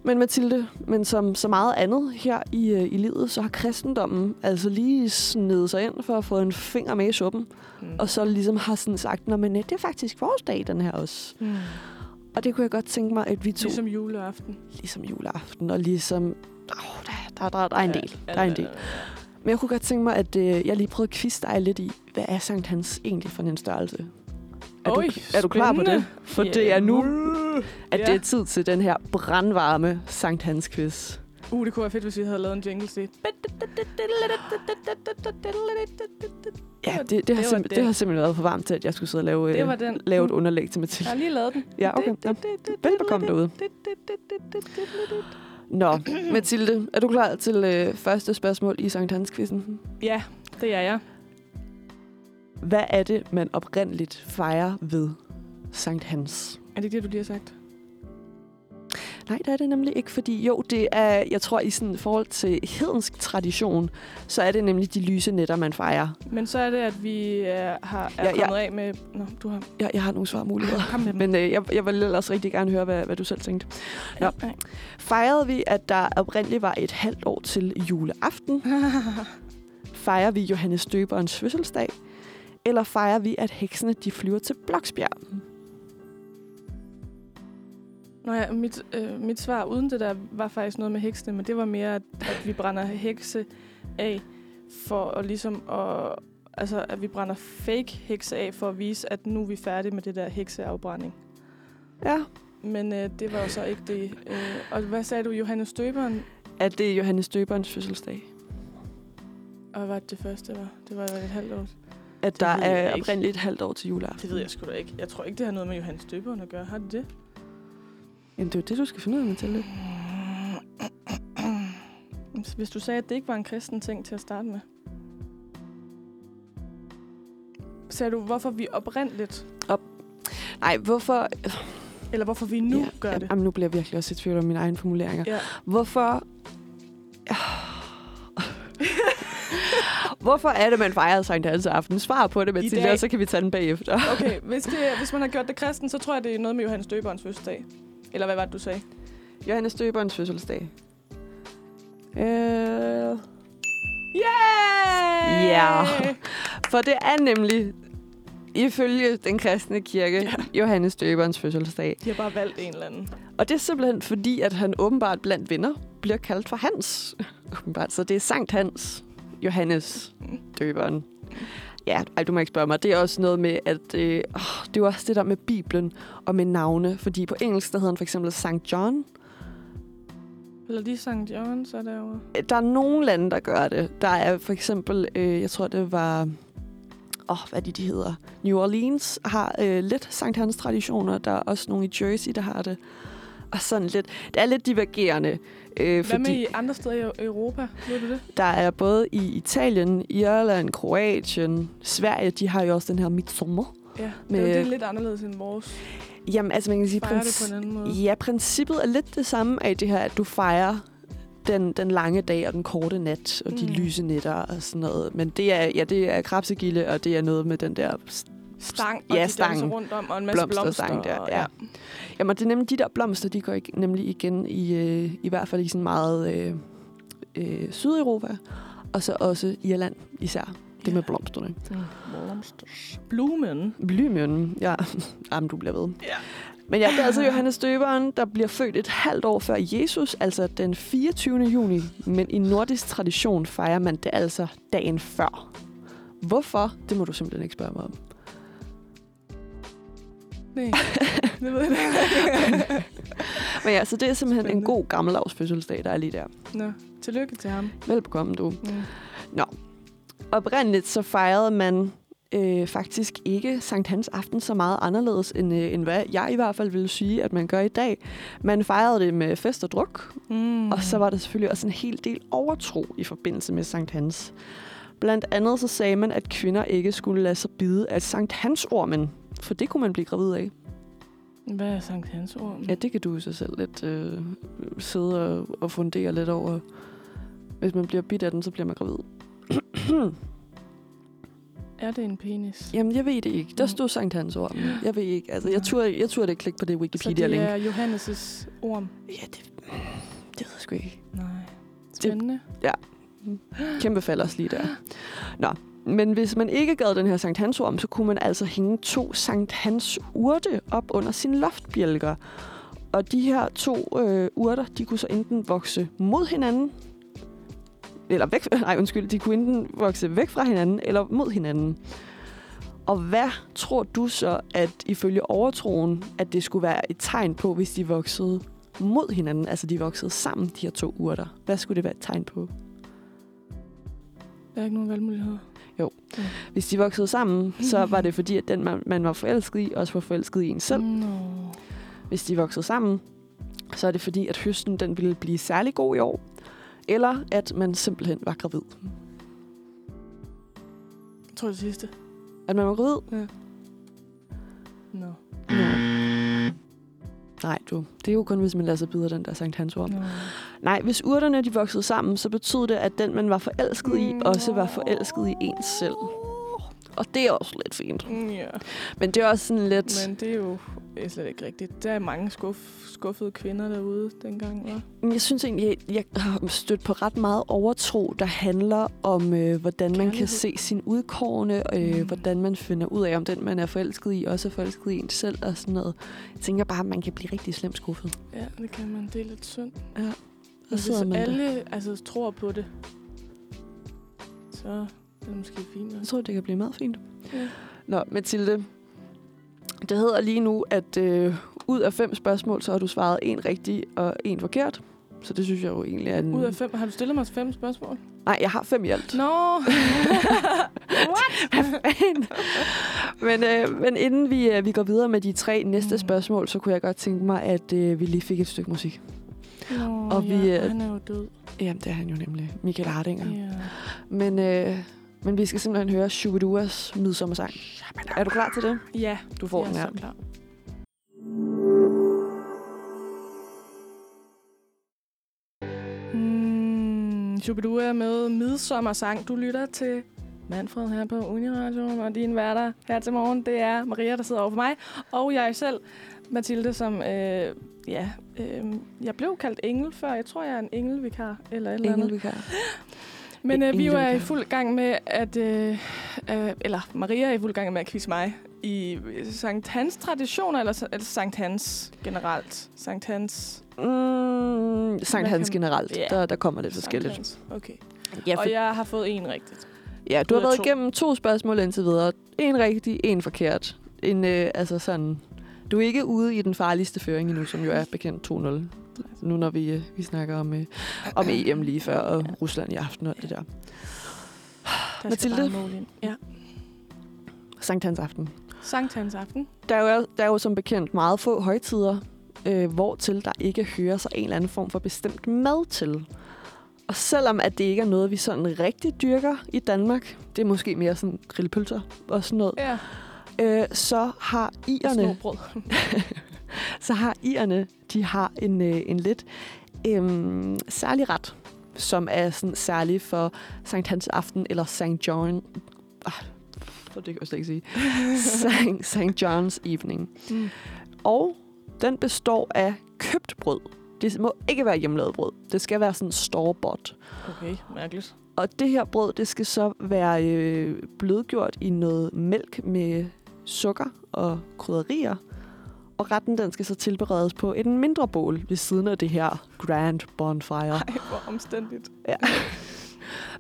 Men Mathilde, men som så meget andet her i, øh, i livet, så har kristendommen altså lige snedet sig ind for at få en finger med i suppen. Mm. Og så ligesom har sådan sagt, Nå, men øh, det er faktisk vores dag, den her også. Mm. Og det kunne jeg godt tænke mig, at vi to, Ligesom juleaften. ligesom juleaften, og ligesom... Oh, der, der, der, der er en del. Der er en del. Men jeg kunne godt tænke mig, at øh, jeg lige prøvede at quizze dig lidt i, hvad er Sankt Hans egentlig for en størrelse? Er, Oj, du, er du klar på det? For det er nu, at Ja. det er tid til den her brandvarme Sankt Hans quiz. Uh, det kunne være fedt, hvis vi havde lavet en jingle til. Ja, det, det, det har det. det. har simpelthen været for varmt til, at jeg skulle sidde og lave, Det øh, var den. lave et underlæg til Mathilde. Jeg har lige lavet den. Ja, okay. Ja. Velbekomme derude. Nå, Mathilde, er du klar til øh, første spørgsmål i Sankt Hans-quizzen? Ja, det er jeg. Hvad er det, man oprindeligt fejrer ved Sankt Hans? Er det det, du lige har sagt? Nej, det er det nemlig ikke, fordi jo, det er, jeg tror, i sådan forhold til hedensk tradition, så er det nemlig de lyse nætter, man fejrer. Men så er det, at vi er, har, er Ja, kommet af med... Nå, du har... Jeg, jeg har nogle svarmuligheder. Kom med. Men øh, jeg, jeg vil ellers rigtig gerne høre, hvad, hvad du selv tænkte. Nå. Ja. Fejrede vi, at der oprindeligt var et halvt år til juleaften? Fejrer vi Johannes Døberens fødselsdag? Eller fejrer vi, at heksene de flyver til Bloksbjerg? Nå ja, mit, øh, mit svar uden det der var faktisk noget med heksene, men det var mere, at, at vi brænder hekse af for at ligesom at, altså, at vi brænder fake hekse af for at vise, at nu er vi færdige med det der hekseafbrænding. Ja. Men øh, det var jo så ikke det. Øh, og hvad sagde du, Johannes Døberen? At det er Johannes Døberens fødselsdag? Og hvad var det, det første var? Det var et halvt år. At der ved jeg er oprindeligt et halvt år til juleaften? Det ved jeg sgu da ikke. Jeg tror ikke, det har noget med Johannes Døberen at gøre. Har det det? Jamen, det er jo det, du skal finde ud af, Mathilde. Hvis du sagde, at det ikke var en kristen ting til at starte med. Sagde du, hvorfor vi oprindeligt, Nej, hvorfor... eller hvorfor vi nu ja, gør det? Jamen, nu bliver jeg virkelig også i tvivl om mine egne formuleringer. Ja. Hvorfor... Hvorfor er det, man fejrer Sankt Hans aften? Svar på det, Mathilde, og så kan vi tage den bagefter. Okay, hvis, det, hvis man har gjort det kristen, så tror jeg, det er noget med Johannes Døberens fødselsdag. Eller hvad var det, du sagde? Johannes Døberens fødselsdag. Øh, Yeah! Ja. for det er nemlig, ifølge den kristne kirke, ja. Johannes Døberens fødselsdag. De har bare valgt en eller anden. Og det er simpelthen fordi, at han åbenbart blandt venner bliver kaldt for Hans. Åbenbart. Så det er Sankt Hans, Johannes Døberen. Ja, ej, du må ikke spørge mig. Det er også noget med, at øh, det er også det der med Bibelen og med navne. Fordi på engelsk, der hedder han for eksempel Sankt John. Eller de St. John, så derovre. Der er nogle lande, der gør det. Der er for eksempel, øh, jeg tror, det var... Åh, oh, hvad er de, de hedder? New Orleans har øh, lidt Sankt Hans traditioner. Der er også nogle i Jersey, der har det. Og sådan lidt... Det er lidt divergerende. Øh, Hvad fordi med i andre steder i Europa? Ved du det? der er både i Italien, Irland, Kroatien, Sverige, de har jo også den her midsommer. Ja, Med- det er, jo- det lidt anderledes end vores. Jamen, altså man kan sige... Måde. Ja, princippet er lidt det samme af det her, at du fejrer den, den lange dag og den korte nat og de Mm. lyse nætter og sådan noget. Men det er, ja, det er krabsegilde, og det er noget med den der... Stang, og Ja, de stang. rundt om, og en masse blomster. Blomsterstang der, og, ja. Jamen, det er nemlig de der blomster, de går ig- nemlig igen i, øh, i hvert fald i sådan meget øh, øh, Sydeuropa, og så også Irland især. Det med Ja. blomsterne. Blomsters. Blumen. Blymønnen, ja. Jamen, du bliver ved. Ja. Men ja, det er altså Johannes Døberen, der bliver født et halvt år før Jesus, altså den 24. juni. Men i nordisk tradition fejrer man det altså dagen før. Hvorfor? Det må du simpelthen ikke spørge mig om. Nej, det ved jeg ikke. Men ja, så det er simpelthen Spændende. en god gammeldags fødselsdag, der er lige der. Nå, tillykke til ham. Velbekomme, du. Mm. Oprindeligt så fejrede man øh, faktisk ikke Sankt Hans aften så meget anderledes, end, øh, end hvad jeg i hvert fald ville sige, at man gør i dag. Man fejrede det med fest og druk, Mm. Og så var der selvfølgelig også en hel del overtro i forbindelse med Sankt Hans. Blandt andet så sagde man, at kvinder ikke skulle lade sig bide af Sankt Hans ormen, for det kunne man blive gravid af. Hvad er Sankt Hans ord? Ja, det kan du så selv lidt øh, sidde og, og fundere lidt over. Hvis man bliver bidt af den, så bliver man gravid. Er det en penis? Jamen, jeg ved det ikke. Der stod Sankt Hans ormen. Jeg ved ikke. Altså, jeg turde, jeg turde ikke klikke på det Så Wikipedia-link. det er Johannes' orm? Ja, det, det ved jeg sgu ikke. Nej. Spændende. Kæmpe fald også lige der. Nå, men hvis man ikke gad den her Sankt Hans orm, så kunne man altså hænge to Sankt Hans urte op under sine loftbjælker. Og de her to øh, urter, de kunne så enten vokse mod hinanden, eller væk, nej undskyld, de kunne enten vokse væk fra hinanden, eller mod hinanden. Og hvad tror du så, at ifølge overtroen, at det skulle være et tegn på, hvis de voksede mod hinanden, altså de voksede sammen, de her to urter? Hvad skulle det være et tegn på? Der er ikke nogen valgmuligheder. Hvis de voksede sammen, så var det fordi, at den, man, man var forelsket i, også var forelsket i en selv. Nå. Hvis de voksede sammen, så er det fordi, at høsten den ville blive særlig god i år. Eller at man simpelthen var gravid. Jeg tror det sidste. At man var gravid? Nå. Nå. Nej, du. Det er jo kun, hvis man lader sig bide den der Sankt Hans orm. Nå. Nej, hvis urterne de voksede sammen, så betød det, at den, man var forelsket i, også var forelsket i en selv. Og det er også lidt fint. Mm, Ja, Men det er også sådan lidt... men det er jo det er slet ikke rigtigt. Der er mange skuff, skuffede kvinder derude dengang, hva'? Men Jeg synes egentlig, jeg, jeg har stødt på ret meget overtro, der handler om, øh, hvordan man kan Kærlighed. se sin udkårne, øh, Mm. hvordan man finder ud af, om den, man er forelsket i, også er forelsket i en selv og sådan noget. Jeg tænker bare, at man kan blive rigtig slemt skuffet. Ja, det kan man. Det er lidt synd. Ja. Og hvis man der. alle altså, tror på det, så er det måske fint. Jeg tror, det kan blive meget fint. Ja. Nå, Mathilde. Det hedder lige nu, at øh, ud af fem spørgsmål, så har du svaret en rigtig og en forkert. Så det synes jeg jo egentlig er en... Ud af fem. Har du stillet mig fem spørgsmål? Nej, jeg har fem i alt. Nå! men, øh, men inden vi, øh, vi går videre med de tre næste Mm. spørgsmål, så kunne jeg godt tænke mig, at øh, vi lige fik et stykke musik. Nå, Og vi, ja, øh, han er jo død. Jamen, det er han jo nemlig. Michael Hardinger. Ja. Men, øh, men vi skal simpelthen høre Shubiduas midsommersang. Er du klar til det? Ja, Du får jeg den er her. så klar. Mm, Shubidua med midsommersang. Du lytter til Manfred her på Uniradioen, og din værter her til morgen, det er Maria, der sidder over for mig, og jeg selv, Mathilde, som, øh, ja, øh, jeg blev kaldt engel før. Jeg tror, jeg er en engelvikar, eller et eller andet. Engelvikar. Men øh, vi jo er i fuld gang med at, øh, øh, eller Maria er i fuld gang med at quizze mig i øh, Sankt Hans traditioner, eller, eller Sankt Hans generelt? Sankt Hans? Mm, Sankt Hans generelt. Ja. Der, der kommer lidt Sankt forskelligt. Hans. Okay. Ja, Og jeg har fået en rigtigt. Ja, du har været to. igennem to spørgsmål indtil videre. En rigtig, en forkert. En, øh, altså sådan, du er ikke ude i den farligste føring endnu, som jo er bekendt 2-0. Nu når vi, øh, vi snakker om, øh, om EM lige før, og Rusland i aften og det der. Der Mathilde? Ja. Sankt Hans aften. Sankt Hans aften. Der er jo, der er jo som bekendt meget få højtider, øh, hvortil der ikke hører sig en eller anden form for bestemt mad til. Og selvom at det ikke er noget, vi sådan rigtig dyrker i Danmark, det er måske mere sådan grillpølser og sådan noget, Ja. øh, så har irerne, Snobrød. så har irerne, de har en, øh, en lidt øh, særlig ret, som er sådan særlig for Sankt Hans aften eller St. John. Ah, det kan jeg slet ikke sige. St. St. John's evening. Mm. Og den består af købt brød. Det må ikke være hjemmelavet brød. Det skal være sådan store-bought. Okay, mærkeligt. Og det her brød, det skal så være øh, blødgjort i noget mælk med sukker og krydderier. Og retten, den skal så tilberedes på et mindre bål ved siden af det her grand bonfire. Ej, hvor omstændigt.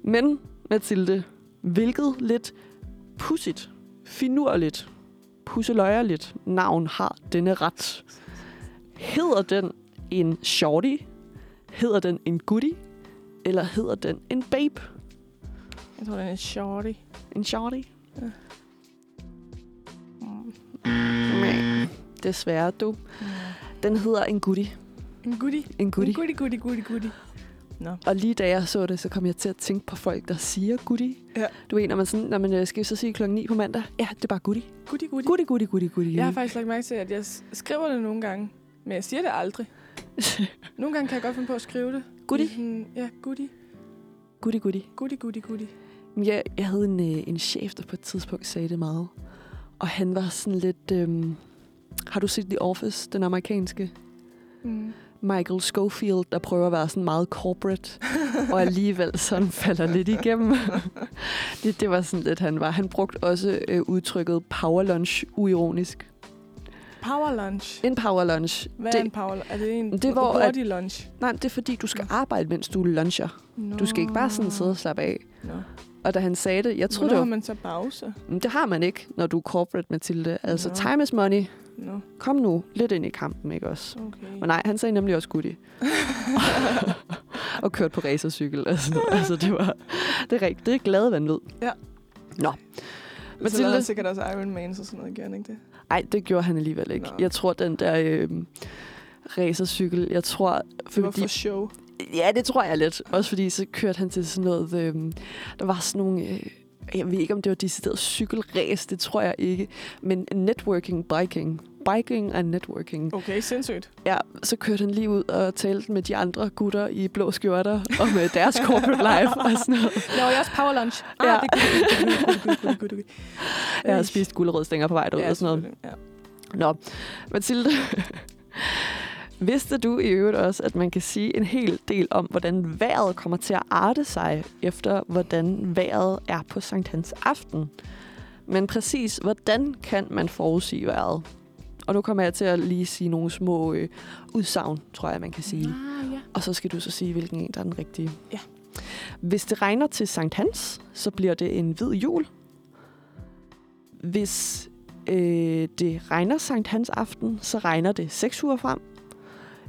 Men, Mathilde, hvilket lidt pudsigt, finurligt, pusseløjerligt navn har denne ret? Hedder den en shorty? Hedder den en goodie? Eller hedder den en babe? Jeg tror, den er shorty. En shorty? Mm. Desværre, du. Mm. Den hedder en goodie. En goodie. En goodie. En goodie, goodie, goodie, goodie. Nå. Og lige da jeg så det, så kom jeg til at tænke på folk, der siger goodie. Ja. Du ved, når man sådan, når man øh, skal så sige klokken 9 på mandag. Ja, det er bare goodie. Goodie, goodie. Goodie, goodie, goodie, goodie. Jeg har faktisk lagt mærke til, at jeg skriver det nogle gange, men jeg siger det aldrig. Nogle gange kan jeg godt finde på at skrive det. Goodie? Sådan, ja, goodie. goodie, goodie. Goodie, goodie, goodie. Jeg, jeg havde en, øh, en chef, der på et tidspunkt sagde det meget. Og han var sådan lidt... Øhm, har du set The Office, den amerikanske? Mm. Michael Schofield, der prøver at være sådan meget corporate, og alligevel sådan falder lidt igennem. det, det var sådan lidt, han var. Han brugte også øh, udtrykket power lunch uironisk. Power lunch. En power lunch. Hvad det, er en power lunch? Er det en det hvor at- hurtig lunch? Nej, det er fordi, du skal arbejde, mens du luncher. No. Du skal ikke bare sådan sidde og slappe af. Nå. Og da han sagde det, jeg troede, Hvornår det har man så pause? Det har man ikke, når du er corporate, Mathilde. Altså, Nå. time is money. Nå, Kom nu lidt ind i kampen, ikke også? okay. Men nej, han sagde nemlig også goodie. og kørte på racercykel og sådan noget. Altså, det var... Det er rigtigt. Det er glade vanvid. Ja. Nå. Så Mathilde? lavede sikkert også Iron Man og sådan noget, gjorde han ikke det? Ej, det gjorde han alligevel ikke. Nå. Jeg tror, den der øh, racercykel, jeg tror... Det var for show. Ja, det tror jeg lidt. Også fordi så kørte han til sådan noget... Øh, der var sådan nogle... Øh, jeg ved ikke, om det var decideret cykelræs, det tror jeg ikke. Men networking, biking. Biking og networking. Okay, sindssygt. Ja, så kørte han lige ud og talte med de andre gutter i blå skjorter om øh, deres corporate life og sådan noget. Laver jeg også power lunch? Ah, Ja. det er. Jeg har spist gulerødstænger på vej derud ja, og sådan noget. Ja. Nå, Mathilde. Vidste du i øvrigt også, at man kan sige en hel del om, hvordan vejret kommer til at arte sig, efter hvordan vejret er på Sankt Hans aften? Men præcis, hvordan kan man forudsige vejret? Og nu kommer jeg til at lige sige nogle små øh, udsagn, tror jeg, man kan sige. Ah, ja. Og så skal du så sige, hvilken en, der er den rigtige. Ja. Hvis det regner til Sankt Hans, så bliver det en hvid jul. Hvis øh, det regner Sankt Hans aften, så regner det seks uger frem.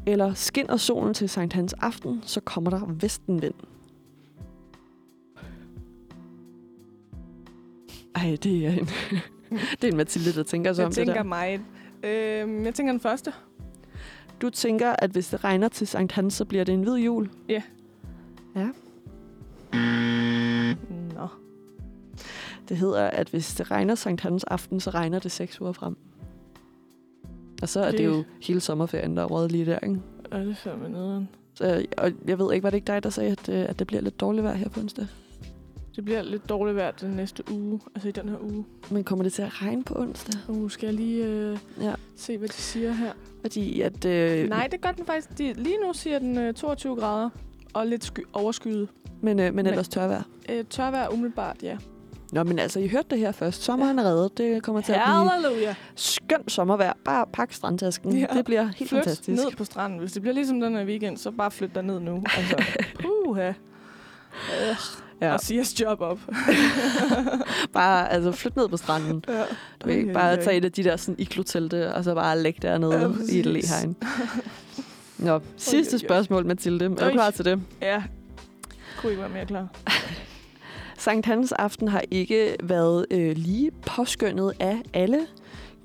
Eller skinner solen til Sankt Hans aften, så kommer der vestenvind. Ej, det er en, det er en Mathilde, der tænker sig Jeg om det tænker der. meget. Øhm, jeg tænker den første. Du tænker, at hvis det regner til Sankt Hans, så bliver det en hvid jul. Ja. Ja. Nå. Det hedder, at hvis det regner Sankt Hans aften, så regner det seks uger frem. Og så er det, Det- jo hele sommerferien, der er røget lige der, ikke? Og det er fandme nederen. Så, og jeg ved ikke, var det ikke dig, der sagde, at, øh, at det bliver lidt dårligt vejr her på onsdag? Det bliver lidt dårligt vejr den næste uge. Altså i den her uge. Men kommer det til at regne på onsdag? Nu skal jeg lige øh, Ja. se, hvad de siger her. Fordi at... Øh, Nej, det gør den faktisk. De, lige nu siger den øh, 22 grader. Og lidt sky- overskyet. Men, øh, men Men- ellers tørvejr. Øh, tørvejr umiddelbart, ja. Nå, men altså, I hørte det her først. Sommeren er reddet. Det kommer til at blive Halleluja. skønt sommervejr. Bare pak strandtasken. Ja. Det bliver helt Flyt fantastisk. ned på stranden. Hvis det bliver ligesom den her weekend, så bare flyt der ned nu. Altså, puha. Øh, Ja. Og sige jeres job op. Bare altså, flyt ned på stranden. ja. Du kan ikke bare tage et af de der sådan, iglo-telte, og så bare lægge dernede Ja, ja, i et præcis. læhegn. Nå, sidste spørgsmål, Mathilde. Er du klar til det? Ja. Kunne ikke være mere klar. Sankt Hans aften har ikke været øh, lige påskyndet af alle.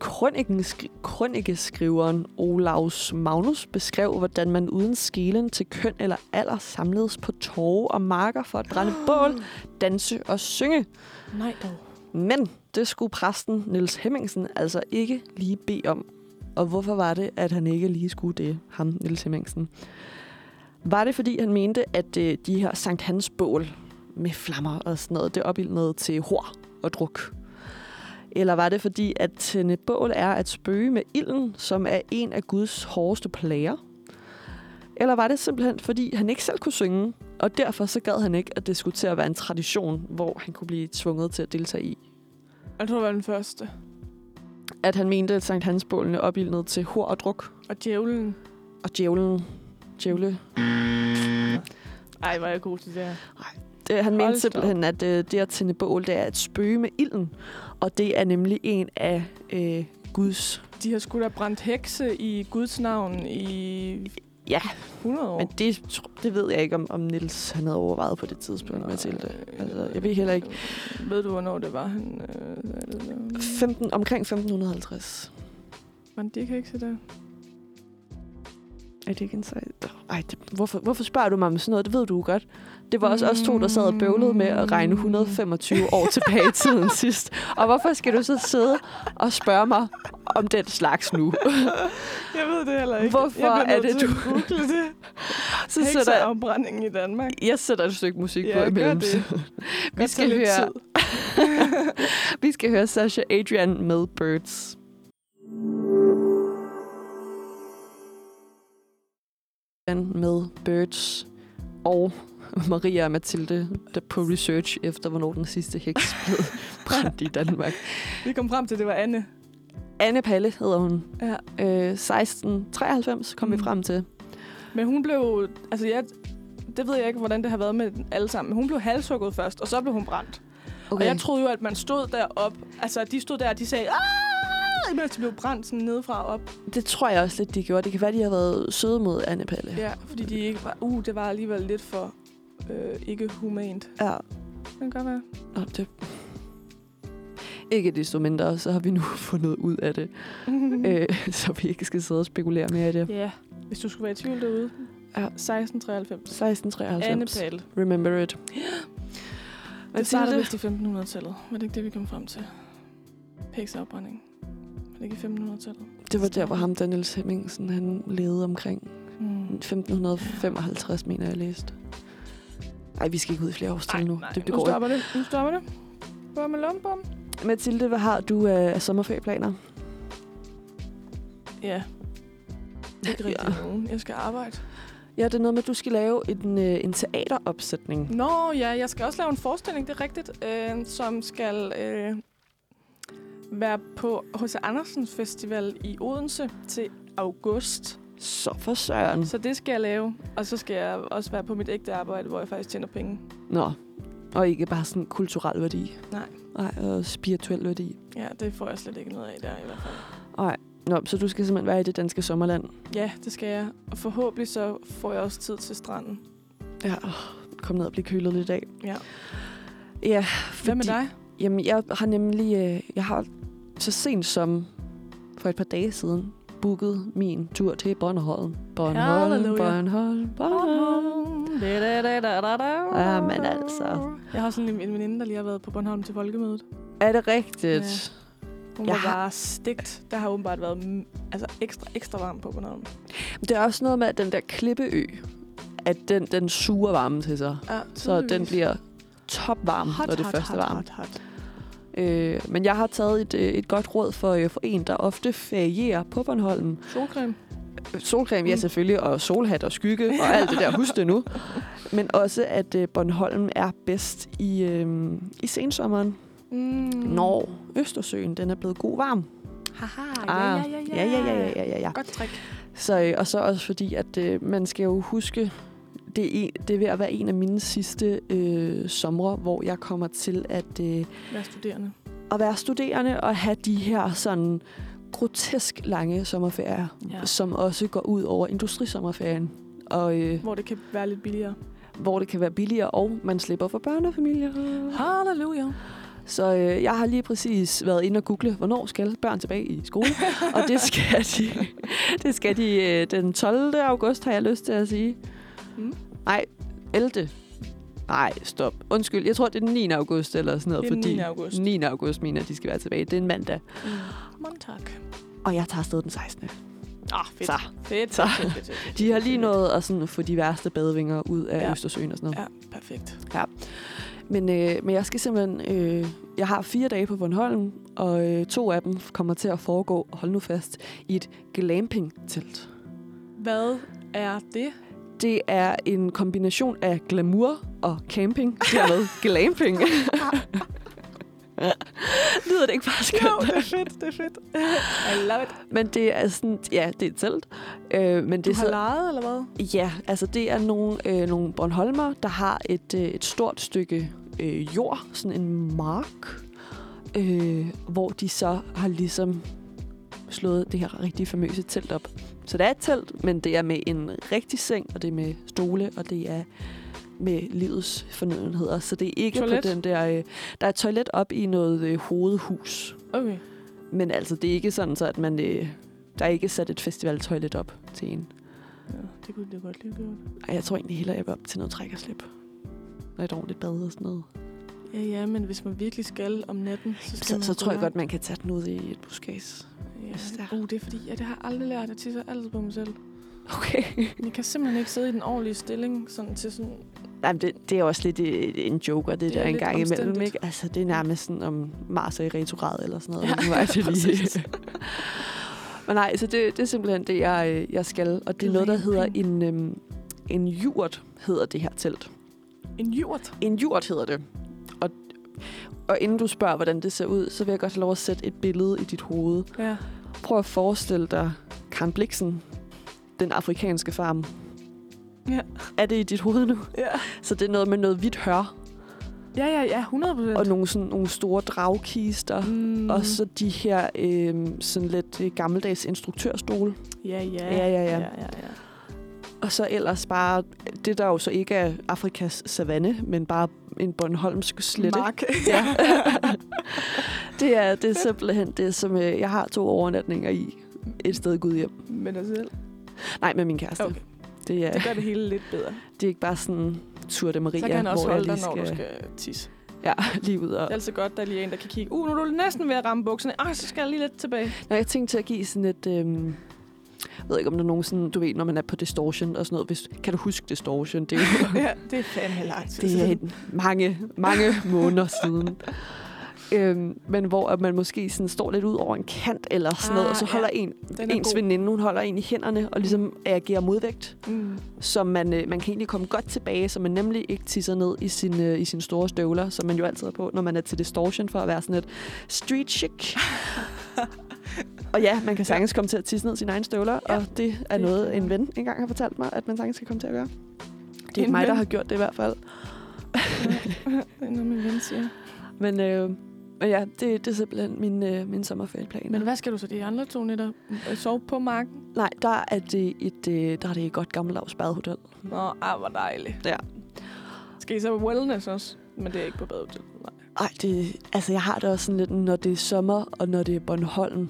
Krønikeskri- Krønikeskriveren Olaus Magnus beskrev, hvordan man uden skelen til køn eller alder samledes på torve og marker for at brænde bål, danse og synge. Nej dog. Men det skulle præsten Niels Hemmingsen altså ikke lige bede om. Og hvorfor var det, at han ikke lige skulle det, ham Niels Hemmingsen? Var det, fordi han mente, at øh, de her Sankt Hans bål med flammer og sådan noget, det opildnede til hår og druk? Eller var det, fordi at tænde bål er at spøge med ilden, som er en af Guds hårdeste plager? Eller var det simpelthen, fordi han ikke selv kunne synge, og derfor så gad han ikke, at det skulle til at være en tradition, hvor han kunne blive tvunget til at deltage i? Jeg tror, det var den første. At han mente, at Sankt Hans bålene opildnede til hår og druk, Og djævlen. og djævlen. Djævle. Ej, var jeg god til det her. Det, han Hold mente simpelthen, at øh, det at tænde bål, det er at spøge med ilden. Og det er nemlig en af øh, Guds... De har sgu da brændt hekse i Guds navn i Ja, 100 år. men det, det ved jeg ikke, om, om Nils han havde overvejet på det tidspunkt, Mathilde. Altså, jeg ved heller ikke. Ved du, hvornår det var, han... Øh, 15, omkring 1550. var det ikke hekse der? Er det ikke en sej? Ej, det, hvorfor, hvorfor spørger du mig om sådan noget? Det ved du jo godt. Det var også os to, der sad og bøvlede med at regne 125 år tilbage i tiden sidst. Og hvorfor skal du så sidde og spørge mig om den slags nu? Jeg ved det heller ikke. Hvorfor er det, du- det. Så sætter jeg, Hekseafbrændingen i Danmark. jeg sætter et stykke musik Ja, på imellem. det. Vi skal, høre, vi skal høre Sasha Adrian med Birds. med Birds og Maria og Mathilde der på research efter, hvornår den sidste heks blev brændt i Danmark. Vi kom frem til, at det var Anne. Anne Palle hedder hun. Ja. Øh, 1693 kom mm. vi frem til. Men hun blev... Altså, jeg, det ved jeg ikke, hvordan det har været med alle sammen. Men hun blev halshugget først, og så blev hun brændt. Okay. Og jeg troede jo, at man stod derop. Altså, de stod der, og de sagde... "Ah!" Imens de blev brændt sådan nedefra og op. Det tror jeg også lidt, de gjorde. Det kan være, de har været søde mod Anne Palle. Ja, fordi de ikke var... Uh, det var alligevel lidt for øh, ikke humant. ja. Det kan godt være. Nå, det... Ikke desto mindre, så har vi nu fundet ud af det. øh, så vi ikke skal sidde og spekulere mere i det. Ja, hvis du skulle være i tvivl derude. Ja. 1693. 1693. Anne Palle. Remember it. Det startede vist i 1500-tallet. Var det ikke det, vi kom frem til? Pæksafbrænding. Var det ikke i 1500-tallet? det var der, hvor ham, Daniels Hemmingsen, han levede omkring Mm. 1555, mener jeg, jeg læste. Ej, vi skal ikke ud i flere års til nu. Det, det nu går stopper det. Nu stopper det. Bum med lumbum. ikke. Mathilde, hvad har du af sommerferieplaner? Ja. Ikke rigtig Ja. nogen. Jeg skal arbejde. Ja, det er noget med, at du skal lave en, øh, en teateropsætning. Nå ja, jeg skal også lave en forestilling, det er rigtigt, øh, som skal øh, være på H.C. Andersens Festival i Odense til august. Så for søren. Så det skal jeg lave. Og så skal jeg også være på mit ægte arbejde, hvor jeg faktisk tjener penge. Nå, og ikke bare sådan kulturel værdi. Nej. Nej, og spirituel værdi. Ja, det får jeg slet ikke noget af der i hvert fald. Nej. Nå, så du skal simpelthen være i det danske sommerland. Ja, det skal jeg. Og forhåbentlig så får jeg også tid til stranden. Ja, kom ned og blive kølet lidt af. Ja. Ja, Hvad med dig? Jamen, jeg har nemlig... Øh, jeg har så sent som for et par dage siden booket min tur til Bornholm. Bornholm, Halleluja. Bornholm, Bornholm. Ja, men altså. Jeg har sådan en, en veninde, der lige har været på Bornholm til folkemødet. Er det rigtigt? Hun Jeg var har- bare stegt. Der har åbenbart været altså ekstra, ekstra varmt på Bornholm. Det er også noget med, at den der klippeø, at den, den suger varmen til sig. Ja, Så den bliver topvarm, når det først er varmt. hot, hot. Øh, men jeg har taget et, øh, et godt råd for, øh, for en, der ofte ferierer på Bornholm. Solcreme? Øh, solcreme, mm. ja selvfølgelig, og solhat og skygge og alt det der, husk det nu. Men også, at Bornholm er bedst i, øh, i sensommeren, mm. når Østersøen den er blevet god varm. Haha, ah, ja, ja, ja, ja. Ja, ja, ja, ja, ja, ja. Godt trick. Så, og så også fordi, at øh, man skal jo huske det er, en, det er ved at være en af mine sidste øh, somre, hvor jeg kommer til at, øh, Vær studerende. at være studerende og have de her sådan grotesk lange sommerferier, Ja. som også går ud over industrisommerferien. Og øh, Hvor det kan være lidt billigere. hvor det kan være billigere, og man slipper for børnefamilier. Halleluja. Så øh, jeg har lige præcis været inde og google, hvornår skal børn tilbage i skole? og det skal de, det skal de øh, den 12. august, har jeg lyst til at sige. Mm. Nej, 11. Nej, stop. Undskyld, jeg tror, det er den 9. august eller sådan noget. Det er fordi 9. august. 9. august mener, de skal være tilbage. Det er en mandag. Mm. Mange tak. Og jeg tager afsted den 16. Ah, fedt. Så. Fedt. Så. fedt, fedt, fedt, De har lige nået at sådan få de værste badevinger ud af Ja. ja. Østersøen og sådan noget. Ja, perfekt. Men, øh, men jeg skal simpelthen... Øh, jeg har fire dage på Bornholm, og øh, to af dem kommer til at foregå, hold nu fast, i et glamping-telt. Hvad er det? Det er en kombination af glamour og camping. Dermed glamping. Lyder det ikke bare skønt? Jo, det er fedt, det er fedt. I love it. Men det er sådan, ja, det er et telt. Øh, men Du det er har så, lejet, eller hvad? ja, altså det er nogle, øh, nogle Bornholmer, der har et, øh, et stort stykke øh, jord, sådan en mark, øh, hvor de så har ligesom slået det her rigtig famøse telt op. Så det er et telt, men det er med en rigtig seng, og det er med stole, og det er med livets fornødenheder. Så det er ikke Toilet? på den der... Øh, der er et toilet op i noget øh, hovedhus. Okay. Men altså, det er ikke sådan, så at man... Øh, der er ikke sat et festivaltoilet op til en. Ja, det kunne det godt lige gjort. Ej, jeg tror egentlig hellere, jeg vil op til noget træk og slip. Og et ordentligt bad og sådan noget. Ja, ja, men hvis man virkelig skal om natten, så Så, så tror jeg godt, man kan tage den ud i et buskæs. Ja, er. uh, det er fordi, ja, det har jeg aldrig lært. Jeg tisser altid på mig selv. Okay. Jeg kan simpelthen ikke sidde i den ordentlige stilling, sådan til sådan... Nej, men det, det er også lidt øh, en joker, det, Det er der en lidt gang imellem. Ikke? Altså, det er nærmest sådan, om Mars er i retrograd eller sådan noget. Ja, Nu er det lige. Men nej, så det, det er simpelthen det, jeg, øh, jeg skal. Og det er noget, der hedder en, øhm, en jurt, hedder det her telt. En jurt. En jurt hedder det. Og, inden du spørger, hvordan det ser ud, så vil jeg godt have lov at sætte et billede i dit hoved. Ja. Prøv at forestille dig Karen Bliksen, den afrikanske farm. Ja. Er det i dit hoved nu? Ja. Så det er noget med noget hvidt hør, Ja, ja, ja, 100 procent. og nogle, sådan, nogle store dragkister. Mm. Mm. Og så de her øh, sådan lidt øh, gammeldags instruktørstole. Ja, ja. Ja, ja, ja. ja, ja, ja. Og så ellers bare det, der jo så ikke er Afrikas savanne, men bare en Bornholmsk slette. Mark. Ja. det, er, det er simpelthen det, som øh, jeg har to overnatninger i. Et sted i Gudhjem. Med dig selv. Nej, med min kæreste. Okay. Det, er, Det gør det hele lidt bedre. det er ikke bare sådan Tour de Maria, Så kan han også holde dig, når skal, du skal tisse. Ja, lige ud og... Det er altid godt, der er lige en, der kan kigge. Uh, nu er du næsten ved at ramme bukserne. Ej, så skal jeg lige lidt tilbage. Når jeg tænkte til at give sådan et... Øhm, jeg ved ikke, om der er nogen sådan... Du ved, når man er på Distortion og sådan noget. Hvis, kan du huske Distortion? Det er jo ja, det er fandme lang tid det er en, mange, mange måneder siden. Øhm, men hvor at man måske sådan står lidt ud over en kant eller sådan ah, noget, og så ja. holder en, Den er ens god. veninde, hun holder en i hænderne og ligesom agerer modvægt, Mm. så man, øh, man kan egentlig komme godt tilbage, så man nemlig ikke tisser ned i sin, øh, i sine store støvler, som man jo altid er på, når man er til distortion, for at være sådan et street chic. og ja, man kan sagtens komme til at tisse ned sine egne støvler, Ja, og det er noget, en ven engang har fortalt mig, at man sagtens kan komme til at gøre. Det er ikke mig, der ven? har gjort det i hvert fald. Det er noget, min ven siger. Men, øh, ja, det, det er simpelthen min, øh, min sommerferieplan. Men hvad skal du så de andre to nætter? Øh, Sove på marken? Nej, der er det et, øh, der er det et godt gammeldags badehotel. Nå, ah, hvor dejligt. Ja. Skal I så på wellness også? Men det er ikke på badehotel. Nej. Ej, det, altså jeg har det også sådan lidt, når det er sommer, og når det er Bornholm,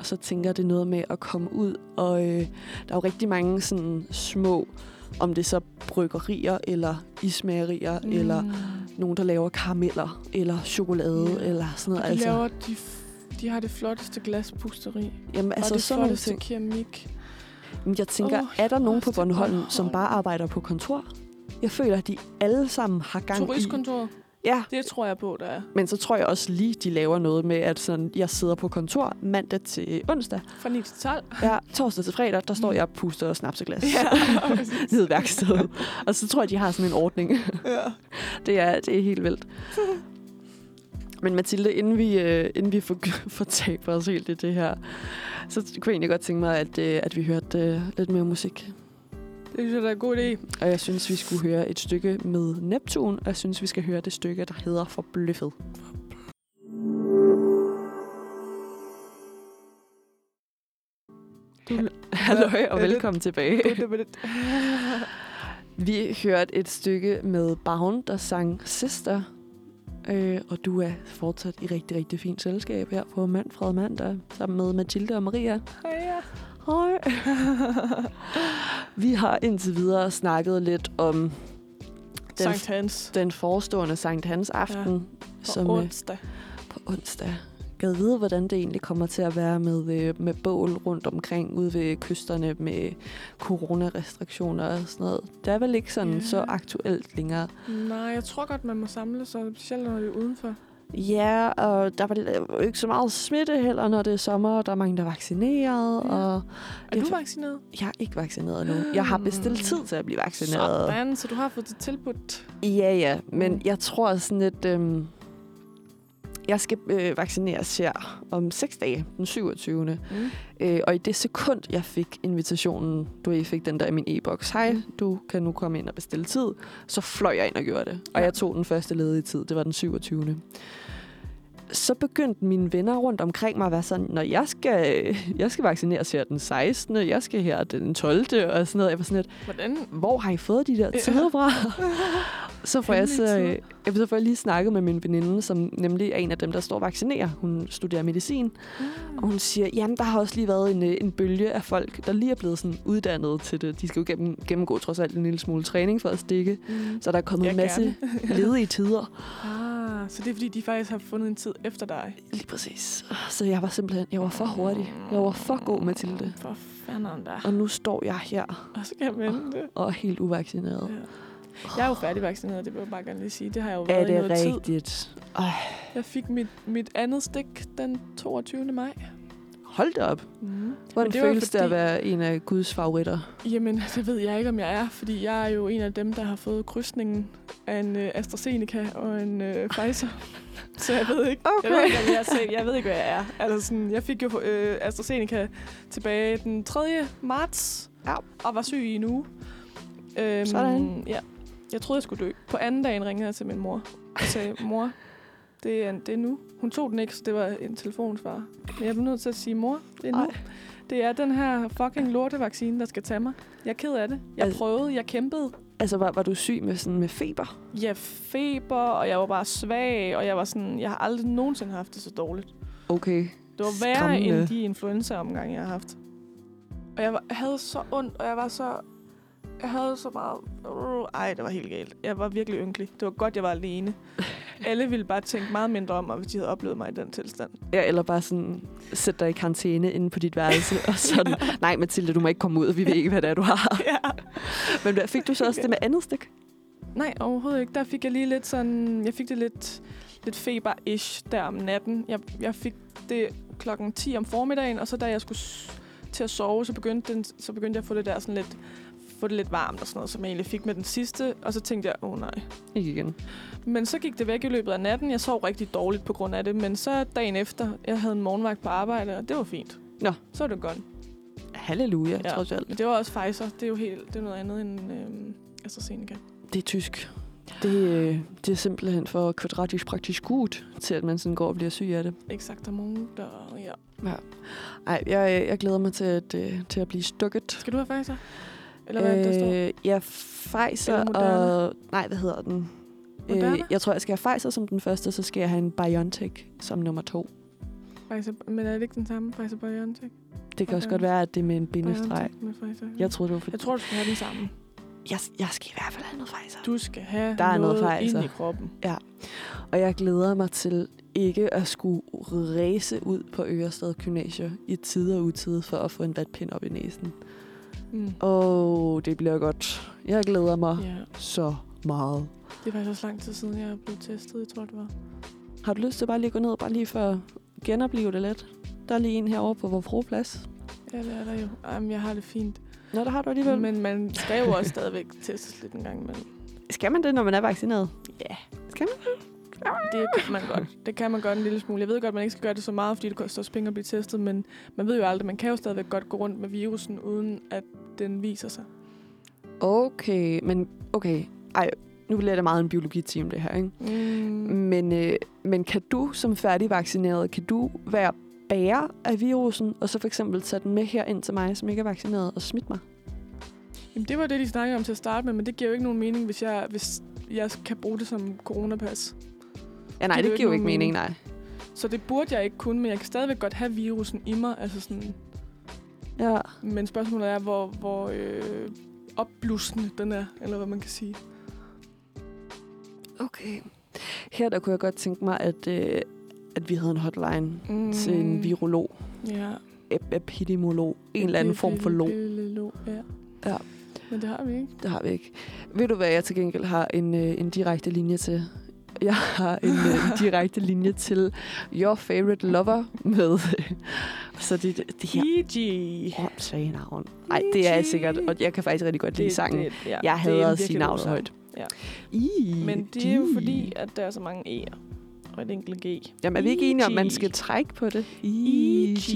og så tænker det noget med at komme ud, og øh, der er jo rigtig mange sådan små, om det så bryggerier, eller ismagerier, mm. eller nogen, der laver karameller, eller chokolade, Ja. eller sådan noget. De altså, laver de, de har det flotteste glaspusteri. jamen, altså og det sådan flotteste ting. keramik. Men jeg tænker, Åh, er der nogen på Bornholm. Som bare arbejder på kontor? Jeg føler, at de alle sammen har gang i... Turistkontoret. Ja, Det tror jeg på, der er. men så tror jeg også lige, de laver noget med, at sådan, jeg sidder på kontor mandag til onsdag. Fra 9 til 12. Ja, torsdag til fredag, der står jeg og puster snapseglas. Ja, præcis. ned i værkstedet. Og så tror jeg, de har sådan en ordning. ja. Det er, det er helt vildt. Men Mathilde, inden vi, øh, inden vi for, fortaber os helt i det her, så kunne jeg egentlig godt tænke mig, at, øh, at vi hørte øh, lidt mere musik. Det synes jeg, der er en god idé. Og jeg synes, vi skulle høre et stykke med Neptun, og jeg synes, vi skal høre det stykke, der hedder Forbløffet. Hallo og velkommen tilbage. det, det, det. Vi hørte et stykke med Bound, der sang Sister. Øh, og du er fortsat i rigtig, rigtig fint selskab her på Manfred Mandag, sammen med Mathilde og Maria. Hej. Hej. Vi har indtil videre snakket lidt om den, Sankt Hans. den forestående Sankt Hans aften, På som øh, onsdag. på onsdag. Gad vide, hvordan det egentlig kommer til at være med, øh, med bål rundt omkring ude ved kysterne med coronarestriktioner og sådan noget. Det er vel ikke sådan Ja. så aktuelt længere. Nej, jeg tror godt, man må samle sig, specielt når det er udenfor. Ja, og der var jo ikke så meget smitte heller, når det er sommer, og der er mange, der er vaccineret, Ja. og Er du er- vaccineret? jeg er ikke vaccineret nu. Jeg har bestilt tid til at blive vaccineret. Sådan, så du har fået det tilbudt. Ja, ja, men jeg tror sådan lidt... Øhm, jeg skal øh, vaccineres her om 6 dage, den 27. Mm. Øh, og i det sekund, jeg fik invitationen, du ved, fik den der i min e-boks, hej, Mm. du kan nu komme ind og bestille tid, så fløj jeg ind og gjorde det. Og Ja. jeg tog den første ledige tid, det var den 27. Så begyndte mine venner rundt omkring mig at være sådan, når jeg skal, jeg skal vaccineres her den 16., jeg skal her den 12. og sådan noget. Jeg var sådan lidt, Hvordan? hvor har I fået de der tider fra? så får jeg så, øh, jeg så får jeg lige snakket med min veninde, som nemlig er en af dem, der står og vaccinerer. Hun studerer medicin, og hun siger, jamen der har også lige været en, øh, en bølge af folk, der lige er blevet sådan uddannet til det. De skal jo gennem, gennemgå trods alt en lille smule træning for at stikke. Mm. Så der er kommet Ja, en masse ledige tider. Ah, så det er fordi, de faktisk har fundet en tid efter dig. Lige præcis. Så jeg var simpelthen, jeg var for hurtig. Jeg var for god, Mathilde. For fanden da. Og nu står jeg her Og så kan jeg vente. og er helt uvaccineret. Ja. Jeg er jo færdigvaccineret, det vil jeg bare gerne lige sige. Det har jeg jo Er været i det noget tid. rigtigt? Ej, Jeg fik mit, mit andet stik den 22. maj. hold da op. Mm. Hvordan det føles det at fordi- være en af Guds favoritter? Jamen, det ved jeg ikke, om jeg er, fordi jeg er jo en af dem, der har fået krydsningen af en øh, AstraZeneca og en øh, Pfizer. Så jeg ved ikke, Okay. jeg ved ikke, jeg, er, selv- jeg ved ikke, hvad jeg er. Altså sådan, jeg fik jo øh, AstraZeneca tilbage den 3. marts, Ja. og var syg i en uge. Øhm, Sådan. Ja. Jeg troede, jeg skulle dø. På anden dagen ringede jeg til min mor og sagde, mor, det er, det er nu. Hun tog den ikke, så det var en telefonsvar. Men jeg blev nødt til at sige, mor, det er nu. Ej. Det er den her fucking lortevaccine, der skal tage mig. Jeg er ked af det. Jeg Altså- prøvede, jeg kæmpede. Altså, var, var du syg med, sådan, med feber? Jeg feber, og jeg var bare svag, og jeg var sådan, jeg har aldrig nogensinde haft det så dårligt. Okay. Det var værre Skræmmende. end de influenza-omgange, jeg har haft. Og jeg, var, havde så ondt, og jeg var så... Jeg havde så meget... Uh, ej, det var helt galt. Jeg var virkelig ynkelig. Det var godt, jeg var alene. Alle ville bare tænke meget mindre om mig, hvis de havde oplevet mig i den tilstand. Ja, eller bare sådan, sætte dig i karantæne inde på dit værelse, og sådan, nej Mathilde, du må ikke komme ud, vi ved ikke, hvad det er, du har. ja. Men hvad, fik du så også det med andet stik? Nej, overhovedet ikke. Der fik jeg lige lidt sådan... Jeg fik det lidt, lidt feber-ish der om natten. Jeg, jeg fik det klokken 10 om formiddagen, og så da jeg skulle til at sove, så begyndte, den, så begyndte jeg at få det der sådan lidt få det lidt varmt og sådan noget, som jeg egentlig fik med den sidste. Og så tænkte jeg, åh oh, nej. Ikke igen. Men så gik det væk i løbet af natten. Jeg sov rigtig dårligt på grund af det. Men så dagen efter, jeg havde en morgenvagt på arbejde, og det var fint. Nå. Så var det godt. Halleluja, ja. Ja. trods alt. Men det var også Pfizer. Det er jo helt, det er noget andet end øhm, AstraZeneca. Det er tysk. Det, øh, det er simpelthen for kvadratisk praktisk gut, til at man sådan går og bliver syg af det. Exaktamont og ja. Ej, jeg, jeg glæder mig til at, øh, til at blive stukket. Skal du have Pfizer? Eller hvad øh, der står? Ja, Pfizer og... Nej, hvad hedder den? Øh, jeg tror, jeg skal have Pfizer som den første, så skal jeg have en BioNTech som nummer to. Pfizer, men er det ikke den samme Pfizer BioNTech? Det kan også godt være, at det er med en bindestreg. Jeg troede, det var fordi... jeg tror, du skal have den samme. Jeg, jeg skal i hvert fald have noget Pfizer. Du skal have Der er noget noget Pfizer. ind i kroppen. Og jeg glæder mig til ikke at skulle ræse ud på Ørested Gymnasium i tid og utid for at få en vatpind op i næsen. Mm. Oh, det bliver godt. Jeg glæder mig Ja. så meget. Det er faktisk også lang tid siden, jeg er blevet testet, jeg tror, det var. Har du lyst til bare lige at gå ned, bare lige for at genopleve det lidt? Der er lige en herovre på vores plads. Ja, det er der jo. Jamen, jeg har det fint. Nå, der har du alligevel. Men Men man skal jo også stadigvæk testes lidt en gang imellem. skal man det, når man er vaccineret? Ja. Skal man? Det kan man godt. Det kan man godt en lille smule. Jeg ved godt, man ikke skal gøre det så meget, fordi det koster også penge at blive testet, men man ved jo aldrig, man kan jo stadigvæk godt gå rundt med virusen, uden at den viser sig. Okay, men okay. Ej, nu bliver det meget en biologiteam, det her, ikke? Mm. Men, øh, men kan du som færdigvaccineret, kan du være bærer af virusen, og så for eksempel tage den med her ind til mig, som ikke er vaccineret, og smitte mig? Jamen, det var det, de snakkede om til at starte med, men det giver jo ikke nogen mening, hvis jeg, hvis jeg kan bruge det som coronapas. Ja, nej, Det det, er giver jo ikke mening, nej. Så det burde jeg ikke kunne, men jeg kan stadigvæk godt have virusen i mig. Altså sådan, Ja. men spørgsmålet er, hvor, hvor øh, opblussende den er, eller hvad man kan sige. Okay. Her der kunne jeg godt tænke mig, at, øh, at vi havde en hotline Mm. til en virolog, Ja. ep- epidemiolog, en eller anden form for log. Log, ja. Ja. Men det har vi ikke. Det har vi ikke. Ved du, hvad jeg til gengæld har en, øh, en direkte linje til? Jeg har en, øh, en direkte linje til Your Favorite Lover med... så det, det, det her E.G. åndssvage navn. Nej, det er jeg sikkert, og jeg kan faktisk rigtig godt lide sangen. Det, ja, jeg det er hader at sige navnet højt. Ja. I, Men det er jo fordi, at der er så mange E'er og et enkelt G. Jamen, er vi ikke enige om, man skal trække på det? E.G.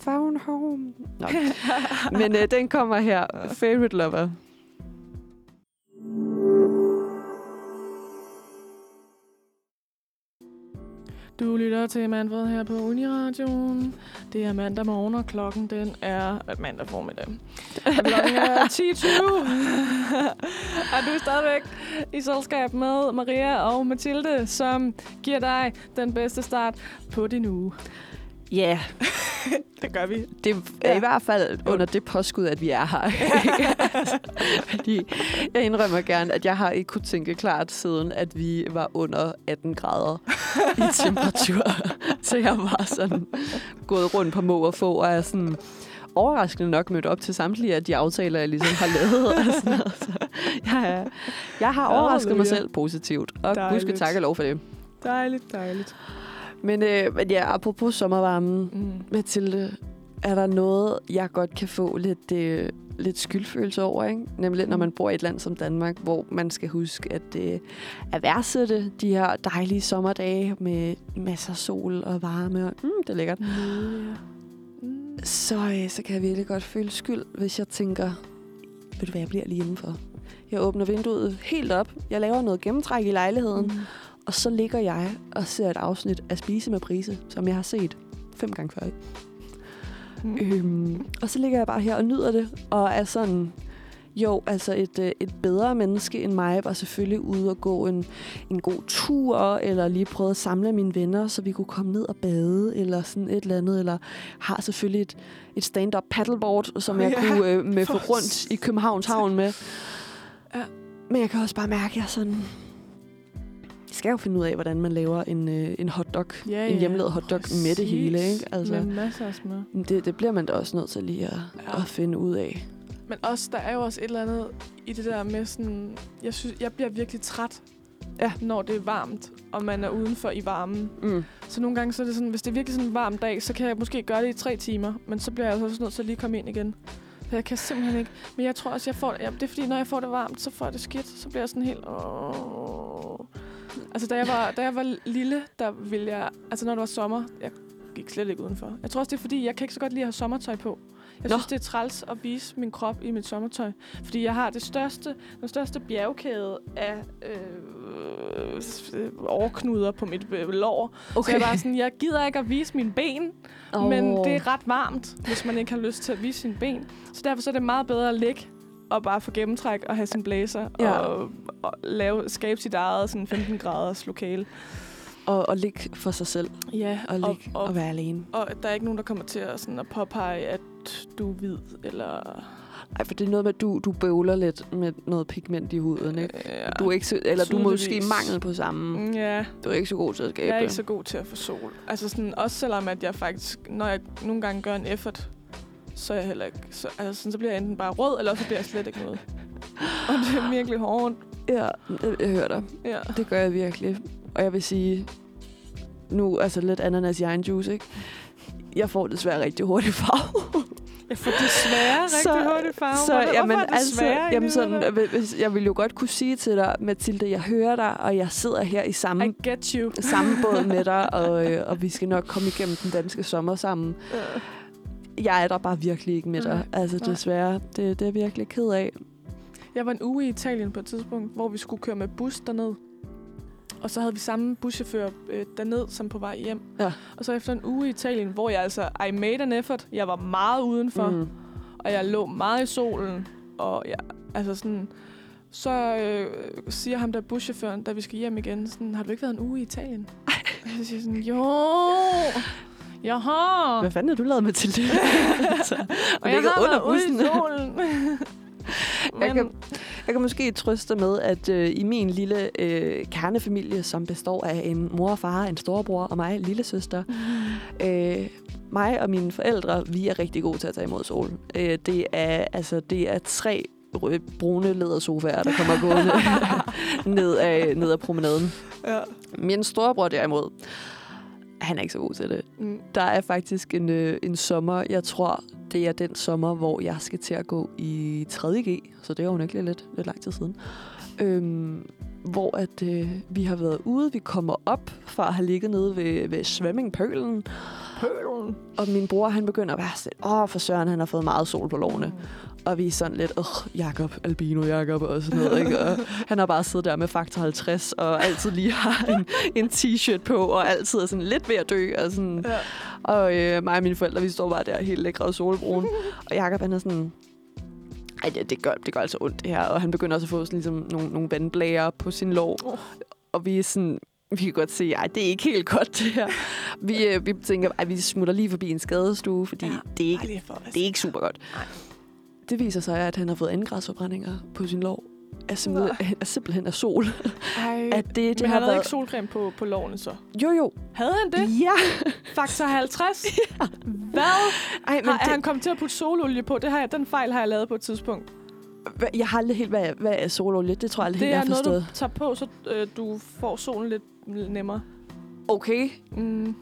Found home. Nå. Men øh, den kommer her. Favorite Lover. Du lytter til Manfred her på Uniradioen. Det er mandag morgen, og klokken den er øh, mandag formiddag. Klokken er 10.20. og du er stadigvæk i selskab med Maria og Mathilde, som giver dig den bedste start på din uge. Ja, yeah, Det gør vi. det er Ja. i hvert fald under det påskud, at vi er her. Fordi jeg indrømmer gerne, at jeg har ikke kunne tænke klart siden, at vi var under 18 grader i temperatur. Så jeg var sådan gået rundt på må og få, og er sådan overraskende nok mødt op til samtlige af de aftaler, jeg ligesom har lavet. Og sådan noget. Så jeg, er, jeg har overrasket mig selv positivt, og gud skal takke lov for det. Dejligt, dejligt. Men, øh, men ja, apropos sommervarmen, Mm. Mathilde, er der noget, jeg godt kan få lidt, øh, lidt skyldfølelse over, ikke? Nemlig når Mm. man bor i et land som Danmark, hvor man skal huske at, øh, at værdsætte de her dejlige sommerdage med masser af sol og varme. Og, mm, det er lækkert. Mm, ja. Mm. Så, øh, så kan jeg virkelig godt føle skyld, hvis jeg tænker, ved du hvad, jeg bliver lige indenfor. Jeg åbner vinduet helt op. Jeg laver noget gennemtræk i lejligheden. Mm. Og så ligger jeg og ser et afsnit af Spise med Prise, som jeg har set fem gange før. Mm. Øhm, og så ligger jeg bare her og nyder det, og er sådan... Jo, altså et, øh, et bedre menneske end mig var selvfølgelig ude og gå en, en god tur, eller lige prøve at samle mine venner, så vi kunne komme ned og bade, eller sådan et eller andet, eller har selvfølgelig et, et stand-up paddleboard, som jeg Ja, kunne øh, med få for rundt i Københavns Havn med. Ja. Men jeg kan også bare mærke, at jeg sådan... Skal jo finde ud af, hvordan man laver en, øh, en hotdog. Ja, en ja. hjemmelavet hotdog med det hele, ikke? Altså. Med masser af smør. Det, det bliver man da også nødt til lige at, ja. at finde ud af. Men også, der er jo også et eller andet i det der med sådan... Jeg, synes, jeg bliver virkelig træt, Ja. når det er varmt, og man er udenfor i varmen. Mm. Så nogle gange, så er det sådan, hvis det er virkelig sådan en varm dag, så kan jeg måske gøre det i tre timer, men så bliver jeg altså også nødt til at lige komme ind igen. For jeg kan simpelthen ikke. Men jeg tror også, jeg får det. Ja, det er fordi, når jeg får det varmt, så får jeg det skidt. Så bliver jeg sådan helt... Åh. Altså, da jeg, var, da jeg var lille, der ville jeg... Altså, når det var sommer, jeg gik slet ikke udenfor. Jeg tror også, det er fordi, jeg kan ikke så godt lide at have sommertøj på. Jeg Nå. synes, det er træls at vise min krop i mit sommertøj. Fordi jeg har det største, den største bjergkæde af øh, s- øh, overknuder på mit øh, lår. Okay. Så jeg bare sådan, jeg gider ikke at vise mine ben, oh. men det er ret varmt, hvis man ikke har lyst til at vise sine ben. Så derfor så er det meget bedre at ligge og bare få gennemtræk og have sin blazer Ja. og, og lave, skabe sit eget sådan 15 graders lokale. Og, og ligge for sig selv. Ja, Og ligge og, og, og være alene. og der er ikke nogen, der kommer til at, sådan, at påpege, at du er hvid, eller... Ej, for det er noget med, at du, du bøvler lidt med noget pigment i huden, ikke? Ja, Du er ikke så, eller du er måske tydeligvis. mangel på samme. Mm, Ja, Du er ikke så god til at skabe jeg er ikke så god til at få sol. Altså sådan, også selvom at jeg faktisk, når jeg nogle gange gør en effort, så er jeg heller ikke, så, altså sådan, så bliver jeg enten bare rød, eller så bliver jeg slet ikke noget. Og det er virkelig hårdt. Ja, jeg, jeg hører dig. Ja. Det gør jeg virkelig. Og jeg vil sige, nu altså lidt ananas i egen juice, ikke? Jeg får desværre rigtig hurtigt farve. Jeg får desværre rigtig Så- hurtigt farve. Så Hvorfor jamen, er det altså, desværre jamen sådan, hvis, jeg vil jo godt kunne sige til dig, Mathilde, jeg hører dig, og jeg sidder her i samme, I get you. samme båd med dig, og, øh, og vi skal nok komme igennem den danske sommer sammen. Jeg er der bare virkelig ikke med dig. Nej, Altså nej. desværre, det, det er jeg virkelig ked af. Jeg var en uge i Italien på et tidspunkt, hvor vi skulle køre med bus derned. Og så havde vi samme buschauffør øh, derned, som på vej hjem. Ja. Og så efter en uge i Italien, hvor jeg altså, I made an effort. Jeg var meget udenfor, mm. Og jeg lå meget i solen. Og jeg, altså sådan, så øh, siger ham der buschaufføren, da vi skal hjem igen, sådan, har du ikke været en uge i Italien? Og jeg siger sådan, jo, jeg har. Hvad fanden har du lavet, Mathilde? altså, Og jeg har under været ude i bussen. solen. Jeg kan, jeg kan måske trøste med, at øh, i min lille øh, kernefamilie, som består af en mor og far, en storebror og mig, lille søster, øh, mig og mine forældre, vi er rigtig gode til at tage imod sol. Øh, det, er, altså, det er tre brune lædersofaer, der kommer gående ned, af, ned ad promenaden. ja. Min storebror derimod, han er ikke så god til det. Mm. Der er faktisk en, øh, en sommer, jeg tror, det er den sommer, hvor jeg skal til at gå i 3.G, så det er jo ikke lidt, lidt lang tid siden. Øhm, hvor at øh, vi har været ude, vi kommer op fra at have ligget nede ved, ved svømmingpølen, Pølen. og min bror, han begynder at være sådan, åh, for søren, han har fået meget sol på lårene. Og vi er sådan lidt, åh, Jakob, albino Jakob og sådan noget, ikke? Og han har bare siddet der med faktor 50, og altid lige har en, en t-shirt på, og altid er sådan lidt ved at dø, og sådan... Ja. Og øh, mig og mine forældre, vi står bare der helt lækre og solbrune. og Jakob, han er sådan... Ej, det, det, gør, det gør altså ondt, det her. Og han begynder også at få sådan, ligesom, nogle, nogle vandblære på sin lår. Åh. Og vi er sådan... Vi kan godt se, at det er ikke helt godt, det her. Vi, øh, vi tænker, at vi smutter lige forbi en skadestue, fordi Ja, det, er ikke, lige for at det er ikke super godt. Nej. Det viser sig, at han har fået angræsforbrændinger på sin lår. Er simpelthen, er simpelthen af sol. Ej, At det, det men har han havde været... ikke solcreme på, på lårene så. Jo, jo. Havde han det? Ja. Faktor 50? Hvad? Ej, men Har, er det, han kommet til at putte sololie på? Det har jeg, den fejl har jeg lavet på et tidspunkt. Jeg har aldrig helt, hvad, hvad er sololie? Det tror jeg aldrig Det helt, jeg er har noget, forstået. du tager på, så øh, du får solen lidt nemmere. Okay. Mm.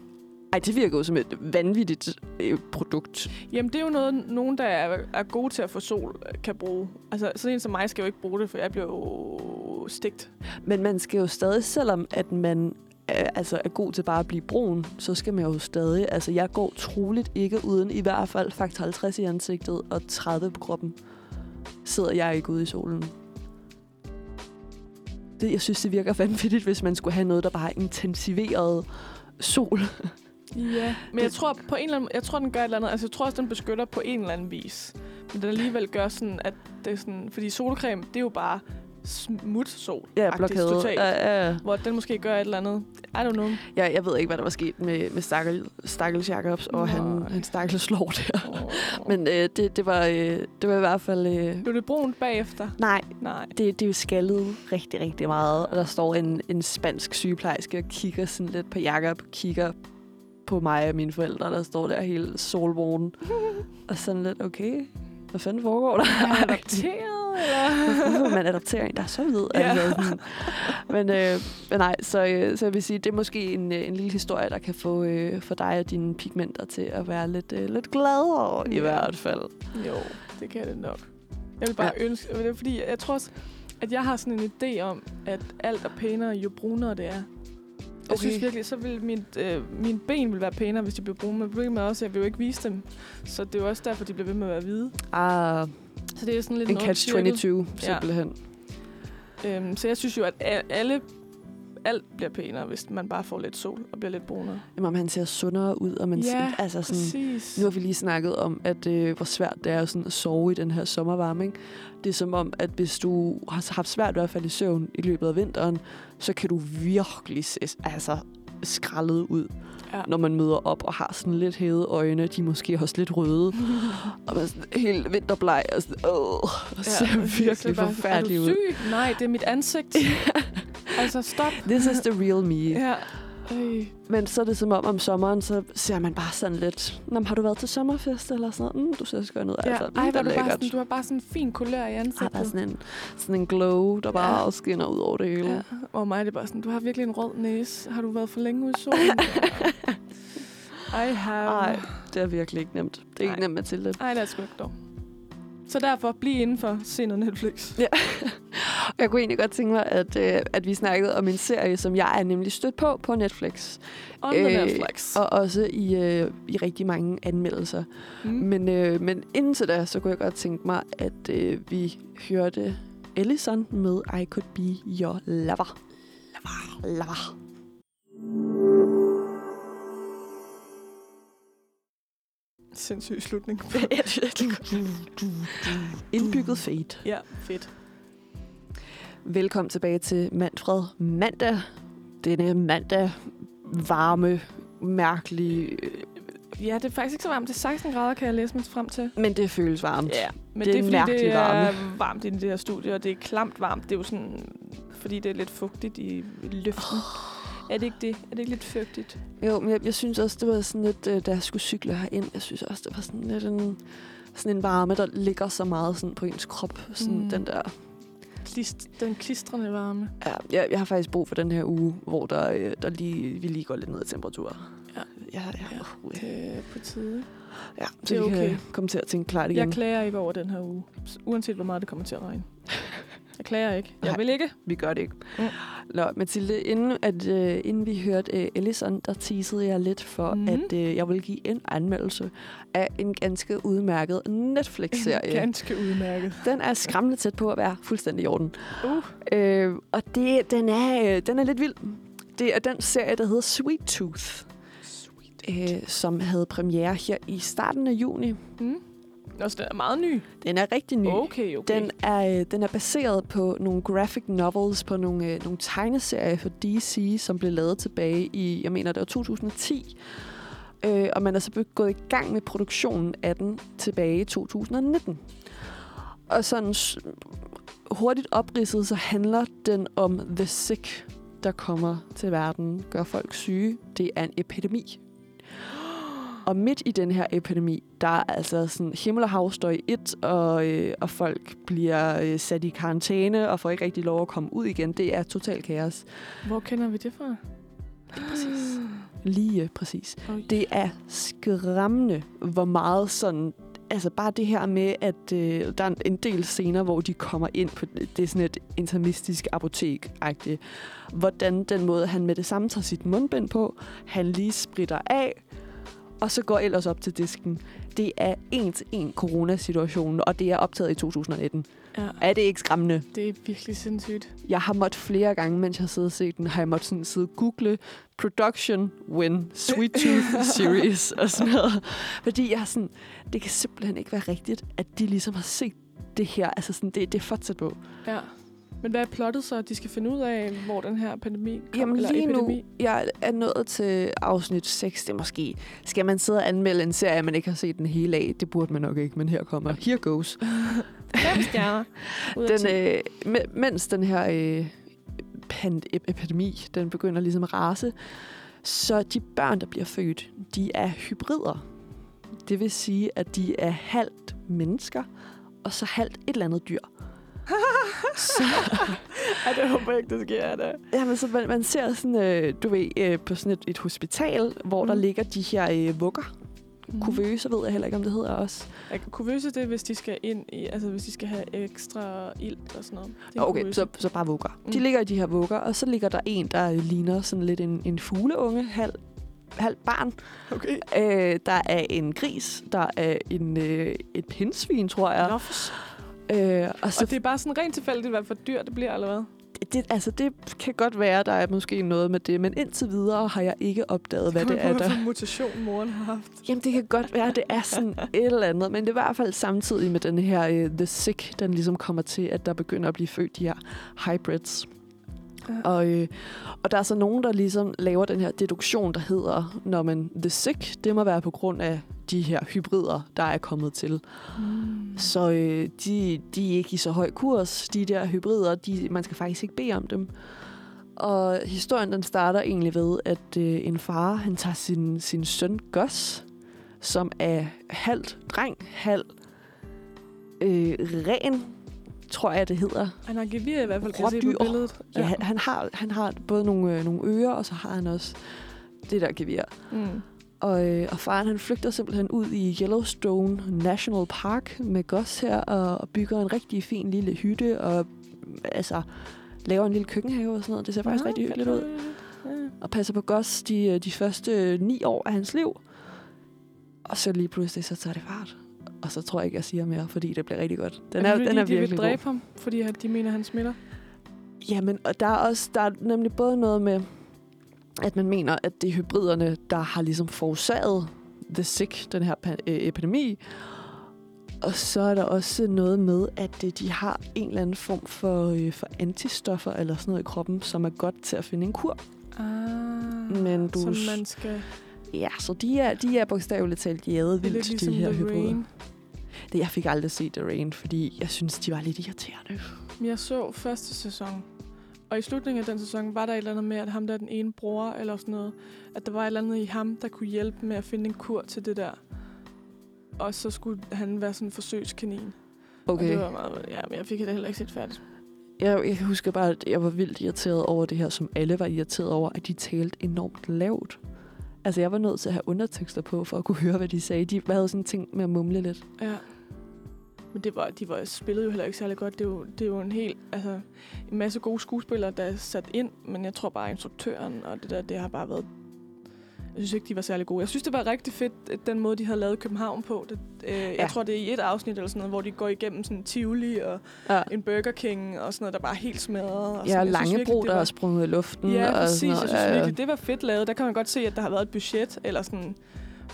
Ej, det virker jo som et vanvittigt øh, produkt. Jamen, det er jo noget, nogen, der er, er gode til at få sol, øh, kan bruge. Altså, sådan en som mig skal jo ikke bruge det, for jeg bliver jo stigt. Men man skal jo stadig, selvom at man er, altså er god til bare at blive brun, så skal man jo stadig... Altså, jeg går troligt ikke uden i hvert fald faktor 50 i ansigtet og 30 på kroppen. Sidder jeg ikke ude i solen. Det, jeg synes, det virker vanvittigt, hvis man skulle have noget, der bare intensiverede sol. Ja, men jeg tror på en eller anden, jeg tror den gør et eller andet. Altså jeg tror også den beskytter på en eller anden vis. Men den alligevel gør sådan at det er sådan, fordi solcreme, det er jo bare smut sol. Ja, blokade. Totalt. Ja, ja. Hvor den måske gør et eller andet. I don't know. Jeg, jeg ved ikke, hvad der var sket med, med Stakkel, Stakkels Jacobs og han, Nej. han Stakkels slår der. Oh. Men øh, det, det, var, øh, det var i hvert fald... Øh, Blev det brunt bagefter? nej, Nej. det, det er jo skaldet rigtig, rigtig meget. Og der står en, en spansk sygeplejerske og kigger sådan lidt på Jacob, kigger på mig og mine forældre, der står der helt solbrune. og sådan lidt, okay, hvad fanden foregår der? Er adopteret, eller? Hvorfor man adopterer en, der er så hvid? Ja. Altså. Men, øh, men nej, så, øh, så jeg vil sige, det er måske en, øh, en lille historie, der kan få øh, for dig og dine pigmenter til at være lidt, øh, lidt gladere i Ja. hvert fald. Jo, det kan det nok. Jeg vil bare ja. ønske, det er fordi, jeg tror også, at jeg har sådan en idé om, at alt er pænere, jo brunere det er. Jeg Okay. synes virkelig, så vil min, øh, mine ben vil være pænere, hvis de bliver brune. Men problemet er også, at jeg vil jo ikke vise dem. Så det er jo også derfor, de bliver ved med at være hvide. Ah, Så det er sådan lidt en en ond cirkel. catch-22, simpelthen. Øhm, så jeg synes jo, at alle, alt bliver pænere, hvis man bare får lidt sol og bliver lidt brunere. Jamen, om han ser sundere ud, og man Ja, ser, altså sådan, Præcis. Nu har vi lige snakket om, at øh, hvor svært det er sådan at sove i den her sommervarme. Ikke? Det er som om, at hvis du har haft svært ved at falde i søvn i løbet af vinteren, så kan du virkelig se altså, skrællet ud, Ja. når man møder op og har sådan lidt hævede øjne. De er måske også lidt røde, og man er sådan helt vinterbleg og sådan, åh, og ser virkelig er forfærdelig Er ud. du syg? Nej, det er mit ansigt. altså, stop. This is the real me. Ja. Øj. Men så er det som om om sommeren, så ser man bare sådan lidt, Nå, har du været til sommerfest eller sådan noget? Mm, du ser skøn ud. Ja. Altså, mm, Ej, hvor er du, bare sådan, du har bare sådan en fin kulør i har ansigtet. bare sådan en, sådan en glow, der bare Ja. skinner ud over det hele. Ja. Og mig er det bare sådan, du har virkelig en rød næse. Har du været for længe ude i solen? I have. Ej, det er virkelig ikke nemt. Det er ikke Nej. nemt, Mathilde. Ej, det er sgu ikke dog. Så derfor, bliv indenfor. Se noget Netflix. Ja. Jeg kunne egentlig godt tænke mig, at, øh, at vi snakkede om en serie, som jeg er nemlig stødt på på Netflix. On the Øh, Netflix. Og også i, øh, i rigtig mange anmeldelser. Mm. Men, øh, men indtil da, så kunne jeg godt tænke mig, at øh, vi hørte Ellison med I Could Be Your Lover. Lover. Lover. Sindssyg slutning. Indbygget fade. ja, fedt. Velkommen tilbage til Manfred Mandag. Denne mandag varme, mærkelige, øh, Ja, det er faktisk ikke så varmt. Det er 16 grader, kan jeg læse mig frem til. men det føles varmt. Ja, men Det det er er, fordi, det mærkelig er varme. varmt i det her studie, og det er klamt varmt. Det er jo sådan, fordi det er lidt fugtigt i luften. Er det ikke det? Er det ikke lidt fugtigt? Jo, men jeg, jeg synes også, det var sådan lidt, øh, da jeg skulle cykle herind, jeg synes også, det var sådan lidt en, sådan en varme, der ligger så meget sådan på ens krop. Sådan Mm. den der Klist, den klistrende varme. Ja, jeg, jeg har faktisk brug for den her uge, hvor der, øh, der lige, vi lige går lidt ned i temperatur. Ja. Ja, ja, Ja, uh, Det er på tide. ja så det er vi okay. kan komme til at tænke klart igen. Jeg klager ikke over den her uge. Uanset hvor meget det kommer til at regne. Jeg klager ikke. Jeg Nej. vil ikke. Vi gør det ikke. Mm. Nå, Mathilde, inden, at, øh, inden vi hørte øh, Ellison, der teasede jeg lidt for, mm. at øh, jeg vil give en anmeldelse af en ganske udmærket Netflix-serie. Ganske udmærket. Den er skræmmende tæt på at være fuldstændig i orden. Uh. Øh, og det, den, er, øh, den er lidt vild. Det er den serie, der hedder Sweet Tooth, øh, som havde premiere her i starten af juni. Mm. Også den er meget ny. Den er rigtig ny. Okay, okay. Den er, øh, den er baseret på nogle graphic novels, på nogle, øh, nogle tegneserier for DC, som blev lavet tilbage i, jeg mener, det var 2010. Øh, og man er så gået i gang med produktionen af den tilbage i 2019. Og sådan hurtigt opridset, så handler den om The Sick, der kommer til verden, gør folk syge. Det er en epidemi. Og midt i den her epidemi, der er altså sådan himmel og hav står i et, og, øh, og folk bliver øh, sat i karantæne og får ikke rigtig lov at komme ud igen. Det er total kaos. Hvor kender vi det fra? Præcis. Lige øh, præcis. Oj. Det er skræmmende, hvor meget sådan... Altså bare det her med, at øh, der er en del scener, hvor de kommer ind på... Det er sådan et intermistisk apotek -agtigt. Hvordan den måde, han med det samme tager sit mundbind på, han lige spritter af, og så går ellers op til disken. Det er en til en coronasituationen, og det er optaget i 2019. Ja, Er det ikke skræmmende? det er virkelig sindssygt. Jeg har måttet flere gange, mens jeg har siddet og set den, har jeg måttet sådan sidde og google production when Sweet Tooth series og sådan noget. Fordi jeg sådan, det kan simpelthen ikke være rigtigt, at de ligesom har set det her. Altså sådan, det, det er for tæt på. Ja. Men hvad er plottet så? at De skal finde ud af, hvor den her pandemi kom, Jamen eller lige nu, epidemi? jeg er nået til afsnit 6. Det måske, skal man sidde og anmelde en serie, man ikke har set den hele af? Det burde man nok ikke, men her kommer, here goes. Fem stjerner. Den, øh, me- mens den her øh, pand- ep- epidemi, den begynder ligesom at rase, så de børn, der bliver født, de er hybrider. Det vil sige, at de er halvt mennesker, og så halvt et eller andet dyr. Så, Ej, det håber jeg ikke, det sker, da. jamen, så man, man ser sådan, øh, du ved, øh, på sådan et, et hospital, hvor mm. der ligger de her øh, vugger. Mm. Kuvøse ved jeg heller ikke, om det hedder også. Kan kuvøse det, hvis de skal ind i, altså hvis de skal have ekstra ilt og sådan noget. Det er Okay, kuvøse. så, så bare vugger. Mm. De ligger i de her vugger, og så ligger der en, der ligner sådan lidt en, en fugleunge, halv, halv barn. Okay. Øh, der er en gris, der er en, øh, et pindsvin, tror jeg. Nå, for Øh, og så og det er bare sådan rent tilfældigt, hvad for dyr det bliver, eller hvad? det, altså, det kan godt være, der er måske noget med det, men indtil videre har jeg ikke opdaget, hvad det er, der... For mutation moren har haft. Jamen, det kan godt være, det er sådan et eller andet, men det er i hvert fald samtidig med den her uh, The Sick, den ligesom kommer til, at der begynder at blive født de her hybrids. Ja. Og, øh, og der er så nogen, der ligesom laver den her deduktion, der hedder, når man The Sick, det må være på grund af de her hybrider, der er kommet til. Mm. Så øh, de, de er ikke i så høj kurs, de der hybrider. De, man skal faktisk ikke bede om dem. Og historien den starter egentlig ved, at øh, en far han tager sin, sin søn Gus, som er halvt dreng, halv øh, ren, tror jeg det hedder. Han har gevir i hvert fald, kan jeg se på billedet. Ja, han, han, har, han har både nogle, øh, nogle ører, og så har han også det der gevir. Mm. Og, øh, og faren han flygter simpelthen ud i Yellowstone National Park med Gus her, og, og bygger en rigtig fin lille hytte, og altså laver en lille køkkenhave og sådan noget. Det ser faktisk Nå, rigtig hyggeligt ud. Ja. Og passer på Gus de, øh, de første ni år af hans liv. Og så lige pludselig, så tager det fart. Og så tror jeg ikke, jeg siger mere, fordi det bliver rigtig godt. Den er, det den er de vil virkelig god. dræbe ham, fordi de mener, han smitter? Jamen, og der er også der er nemlig både noget med, at man mener, at det er hybriderne, der har ligesom forårsaget The Sick, den her øh, epidemi. Og så er der også noget med, at øh, de har en eller anden form for, øh, for antistoffer eller sådan noget i kroppen, som er godt til at finde en kur. Ah, Men du- Som man skal... Ja, så de er, de er bogstaveligt talt jævet Det vildt, ligesom de her hybrider. Det, jeg fik aldrig set The Rain, fordi jeg synes, de var lidt irriterende. Jeg så første sæson, og i slutningen af den sæson var der et eller andet med, at ham der er den ene bror, eller sådan noget, at der var et eller andet i ham, der kunne hjælpe med at finde en kur til det der. Og så skulle han være sådan en forsøgskanin. Og Okay. det var meget, ja, men jeg fik det heller ikke set færdigt. Jeg, jeg kan huske bare, at jeg var vildt irriteret over det her, som alle var irriteret over, at de talte enormt lavt. Altså, jeg var nødt til at have undertekster på, for at kunne høre, hvad de sagde. De havde sådan en ting med at mumle lidt. Ja. Men det var, de var spillede jo heller ikke særlig godt. Det er jo, det er jo en helt, altså, en masse gode skuespillere, der er sat ind, men jeg tror bare, instruktøren og det der, det har bare været... Jeg synes ikke, de var særlig gode. Jeg synes, det var rigtig fedt, at den måde, de havde lavet København på. Det, øh, ja. Jeg tror, det er i et afsnit eller sådan noget, hvor de går igennem sådan Tivoli og Ja, en Burger King og sådan noget, der bare er helt smadret. Og ja Jeg synes Langebro, virkelig, der var- er sprunget i luften. Ja, og præcis. sådan Jeg noget. synes Ja, ja. virkelig, det var fedt lavet. Der kan man godt se, at der har været et budget, eller sådan.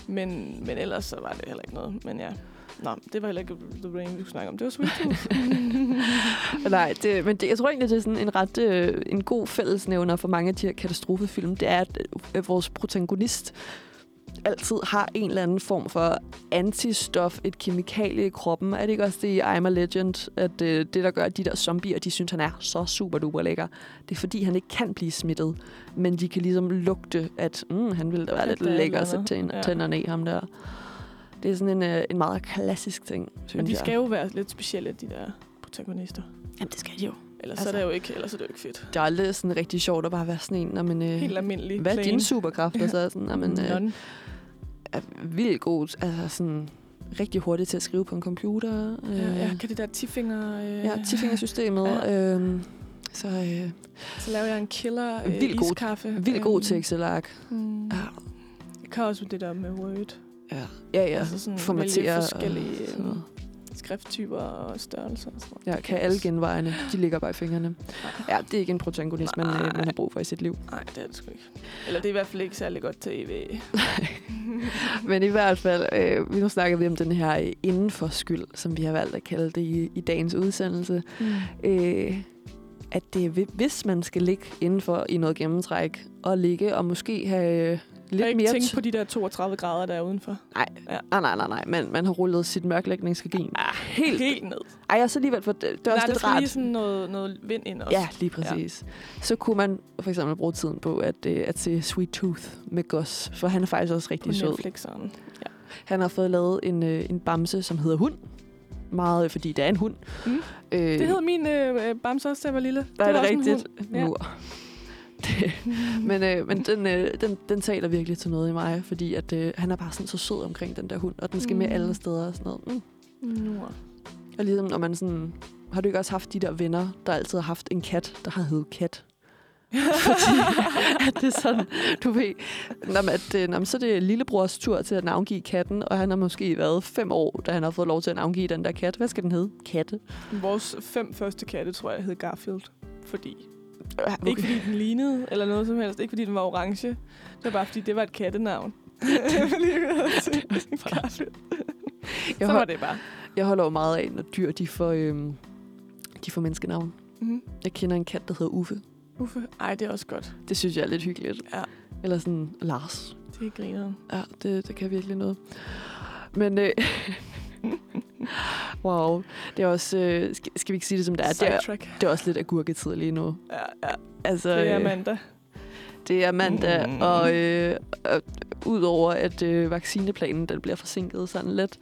Men, men ellers så var det heller ikke noget. Men ja, Nå, det var heller ikke The Rain, vi skulle snakke om. Det var Sweet Tooth. Nej, det, men det, jeg tror egentlig, det er sådan en ret øh, en god fællesnævner for mange af de her katastrofefilm. Det er, at øh, vores protagonist altid har en eller anden form for antistof, et kemikalie i kroppen. Er det ikke også det i I'm a Legend, at øh, det, der gør, at de der zombier, de synes, han er så super duper lækker, det er fordi, han ikke kan blive smittet, men de kan ligesom lugte, at mm, han ville da være lidt er lækker at sætte andet. tænd- Ja. tænderne i ham der. Det er sådan en, øh, en meget klassisk ting, synes Men de jeg. skal jo være lidt specielle, de der protagonister. Jamen, det skal de jo. Ellers, Altså- altså, er det jo ikke, ellers er det jo ikke fedt. Det er aldrig sådan rigtig sjovt at bare være sådan en, når man, øh, Helt almindelig. hvad er plain. din superkraft? Og så er sådan, når man øh, er vildt god, altså sådan rigtig hurtigt til at skrive på en computer. Øh, Ja, jeg kan det der 10-finger... Øh, ja 10-fingersystemet. Ja. Øh, så øh, Så laver jeg en killer øh, Vildt god- iskaffe. vildt god Øhm, til Excel-ark. Mm. Ja. Jeg kan også det der med Word. Ja, ja, ja. Altså sådan Formatere vælge og forskellige sådan noget. skrifttyper og størrelser. Og sådan noget. Ja, kan alle genvejene. De ligger bare i fingrene. Ja, det er ikke en protagonist, man, øh, man har brug for i sit liv. Nej, det er det sgu ikke. Eller det er i hvert fald ikke særlig godt til EV. Men i hvert fald, øh, vi nu snakker vi om den her øh, indenfor skyld, som vi har valgt at kalde det i, i dagens udsendelse. Mm. øh, at det hvi- hvis man skal ligge indenfor i noget gennemtræk, og ligge og måske have øh, lidt jeg ikke mere... tænke t- på de der 32 grader, der er udenfor. Nej, nej, nej, nej. Man, man har rullet sit mørklægningsgardin ah, helt... Helt ned. Ej, og så alligevel, for det, det er Nej, også der lidt skal lige rart. sådan noget, noget vind ind også. Ja, lige præcis. Ja. Så kunne man for eksempel bruge tiden på at, øh, at se Sweet Tooth med Gus, for han er faktisk også På rigtig sød. Netflixeren. Han har fået lavet en, øh, en bamse, som hedder Hund. Meget, øh, fordi det er en hund. Mm. Øh, Det hed min øh, bamse også, da jeg var lille. Er var det også en rigtigt. hund. Ja. Mur. Men øh, men den, øh, den, den taler virkelig til noget i mig, fordi at, øh, han er bare sådan så sød omkring den der hund, og den skal mm. med Mm. alle steder og sådan noget. Mm. Nord. Og ligesom når man sådan... Har du ikke også haft de der venner, der altid har haft en kat, der har heddet kat? Fordi at det er sådan, du ved, når man, at, øh, når man, så er det lillebrors tur til at navngive katten, og han har måske været fem år, da han har fået lov til at navngive den der kat. Hvad skal den hedde? Katte. Vores fem første katte, tror jeg, hed Garfield. Fordi. Okay. Okay. Ikke fordi den lignede, eller noget som helst. Ikke fordi den var orange. Det var bare fordi, det var et kattenavn. Havde set Garfield. Jeg, Så var det bare. jeg holder jo meget af, når dyr de får, øhm, de får menneskenavn. Mm-hmm. Jeg kender en kat, der hedder Uffe. Uffe. Ej, det er også godt. Det synes jeg er lidt hyggeligt. Ja. Eller sådan Lars. Det er grineren. Ja, det, det kan virkelig noget. Men, øh, Wow. Det er også... Øh, skal, skal vi ikke sige det, som det er? Det er, det er også lidt agurketid lige nu. Ja, ja. Altså, Det er øh, mandag. Det er mandag, Mm. og øh, øh, udover at øh, vaccineplanen den bliver forsinket sådan lidt,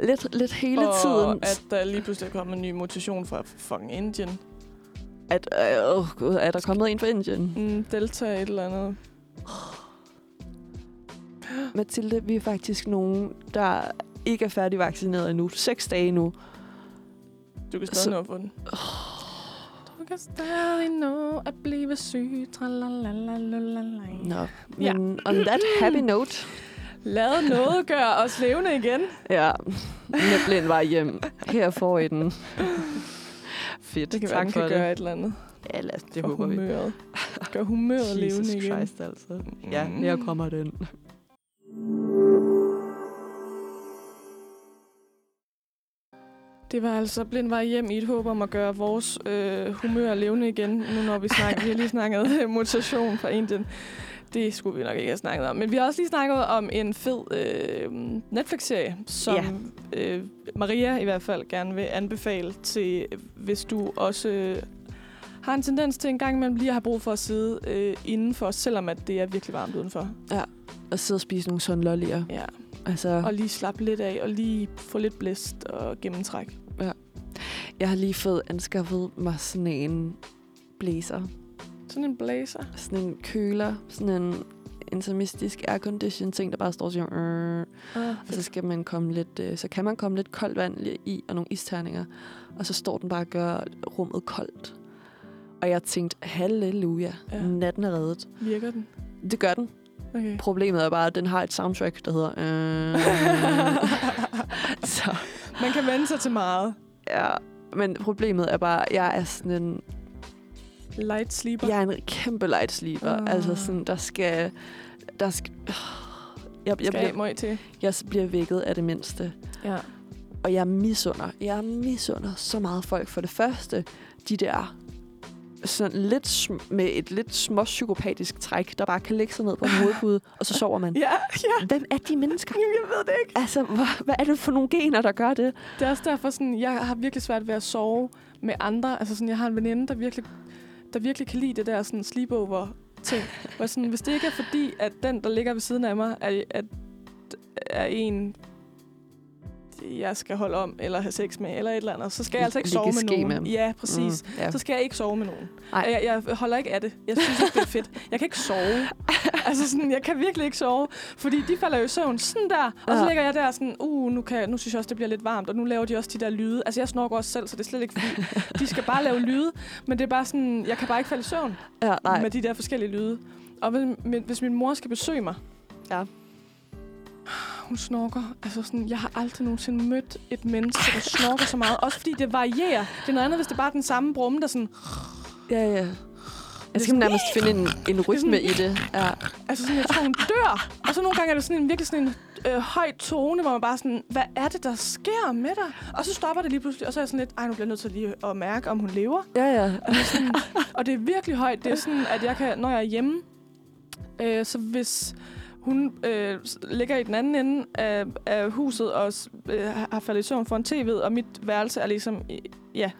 lidt, lidt hele og tiden. at der lige pludselig er kommet en ny mutation fra fucking Indien. At, øh, oh, God, er der kommet en fra Indien? Mm, Delta et eller andet. Mathilde, vi er faktisk nogen, der ikke er færdig vaccineret endnu. Seks dage nu. Du kan Så- stadig nå på den. Du kan stadig nå at blive syg. Nå, Ja. men on that happy note, Lad noget gøre os levende igen. ja, med blind vej hjem. Her får I den. Fedt, Det kan tak være, for kan det. gøre et eller andet. Ja, lad os, det for håber vi. humøret. Gør humøret Jesus levende igen. Christ, altså. Ja, her kommer den. Det var altså blind vej hjem i et håb om at gøre vores øh, humør levende igen, nu når vi snakker, vi har lige snakket øh, mutation fra Indien. Det skulle vi nok ikke have snakket om. Men vi har også lige snakket om en fed øh, Netflix-serie, som øh, Maria i hvert fald gerne vil anbefale til, hvis du også øh, har en tendens til en gang imellem lige at have brug for at sidde øh, indenfor, selvom at det er virkelig varmt udenfor. Og sidde og spise nogle sådan lollier. Ja. Altså, Og lige slappe lidt af, og lige få lidt blæst og gennemtræk. Jeg har lige fået anskaffet mig sådan en blæser. Sådan en blazer. Sådan en køler. Sådan en intermistisk aircondition ting, der bare står siger... Øh, Ah, og så skal man komme lidt, øh, så kan man komme lidt koldt vand i, og nogle isterninger. Og så står den bare og gør rummet koldt. Og jeg tænkte, halleluja, Ja. ja. natten er reddet. Virker den? Det gør den. Okay. Problemet er bare, at den har et soundtrack, der hedder... Øh, så Man kan vende sig til meget. ja, men problemet er bare, at jeg er sådan en, Light sleeper. jeg er en kæmpe light sleeper. Ah. Altså sådan, der skal... Der skal jeg, jeg, Skal jeg bliver, til. jeg bliver vækket af det mindste. Ja. Og jeg misunder. Jeg misunder så meget folk. For det første, de der sådan lidt med et lidt småpsykopatisk træk, der bare kan lægge sig ned på en hovedpude, og så sover man. Ja, ja. Hvem er de mennesker? Jamen, jeg ved det ikke. Altså, hvad, hvad er det for nogle gener, der gør det? Det er også derfor, sådan, jeg har virkelig svært ved at sove med andre. Altså, sådan, jeg har en veninde, der virkelig, der virkelig kan lide det der sådan, sleepover ting. Hvor sådan, hvis det ikke er fordi, at den, der ligger ved siden af mig, er, at, er en, jeg skal holde om, eller have sex med, eller et eller andet, så skal jeg altså ikke sove med nogen. med. Ja, præcis. Mm, ja. Så skal jeg ikke sove med nogen. Ej. Jeg, jeg holder ikke af det. Jeg synes ikke, det er fedt. Jeg kan ikke sove. altså sådan, jeg kan virkelig ikke sove. Fordi de falder jo i søvn sådan der. Og så ligger jeg der sådan, uh, nu, kan, nu synes jeg også, det bliver lidt varmt. Og nu laver de også de der lyde. Altså jeg snorker også selv, så det er slet ikke fordi, de skal bare lave lyde. Men det er bare sådan, jeg kan bare ikke falde i søvn ja, nej. med de der forskellige lyde. Og hvis min mor skal besøge mig, Ja. Hun snorker. Altså sådan, jeg har aldrig nogensinde mødt et menneske, der snorker så meget. Også fordi det varierer. Det er noget andet, hvis det bare er den samme brumme, der sådan... Ja, ja. Jeg skal nærmest finde en, en rytme i det. Ja. Altså sådan, jeg tror, hun dør. Og så nogle gange er det sådan en virkelig sådan en øh, høj tone, hvor man bare sådan, hvad er det, der sker med dig? Og så stopper det lige pludselig, og så er jeg sådan lidt, ej, nu bliver jeg nødt til lige at mærke, om hun lever. Ja, ja. Og det er, sådan, og det er virkelig højt. Det er sådan, at jeg kan, når jeg er hjemme, øh, så hvis hun øh, ligger i den anden ende af, af huset og øh, har faldet i søvn for en tv, og mit værelse er ligesom, i- ja.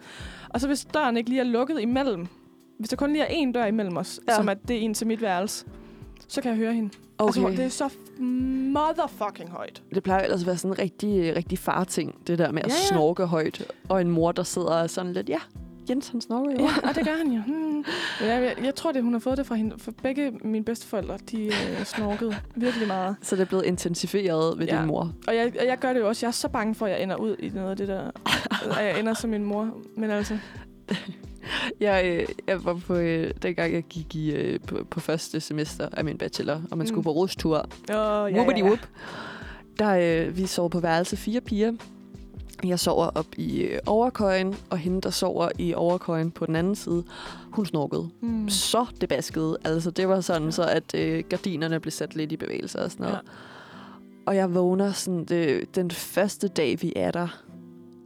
Og så hvis døren ikke lige er lukket imellem, hvis der kun lige er én dør imellem os, ja. Som at det er en til mit værelse, så kan jeg høre hende. Okay. Altså, det er så motherfucking højt. Det plejer ellers at være sådan en rigtig, rigtig far-ting, det der med at Ja, ja, snorke højt. Og en mor, der sidder er sådan lidt, ja, Jens han snorker jo. Ja, og det gør han jo. Hmm. Jeg, jeg, jeg tror, det hun har fået det fra hende. For begge mine bedsteforældre, de øh, snorkede virkelig meget. Så det er blevet intensiveret ved Ja. din mor. Og jeg, jeg gør det jo også. Jeg er så bange for, at jeg ender ud i noget af det der. at jeg ender som min mor. Men altså, Jeg, øh, jeg var på, øh, dengang jeg gik i, øh, på, på første semester af min bachelor, og man skulle Mm. på rustur. åh, ja, Ja, ja. Der, øh, vi sov på værelse fire piger. Jeg sover op i øh, overkøjen, og hende, der sover i overkøjen på den anden side, hun snorkede. Mm. Så det baskede. Altså, det var sådan, så at øh, gardinerne blev sat lidt i bevægelse og sådan noget. Ja. Ja. Og jeg vågner sådan det, den første dag, vi er der.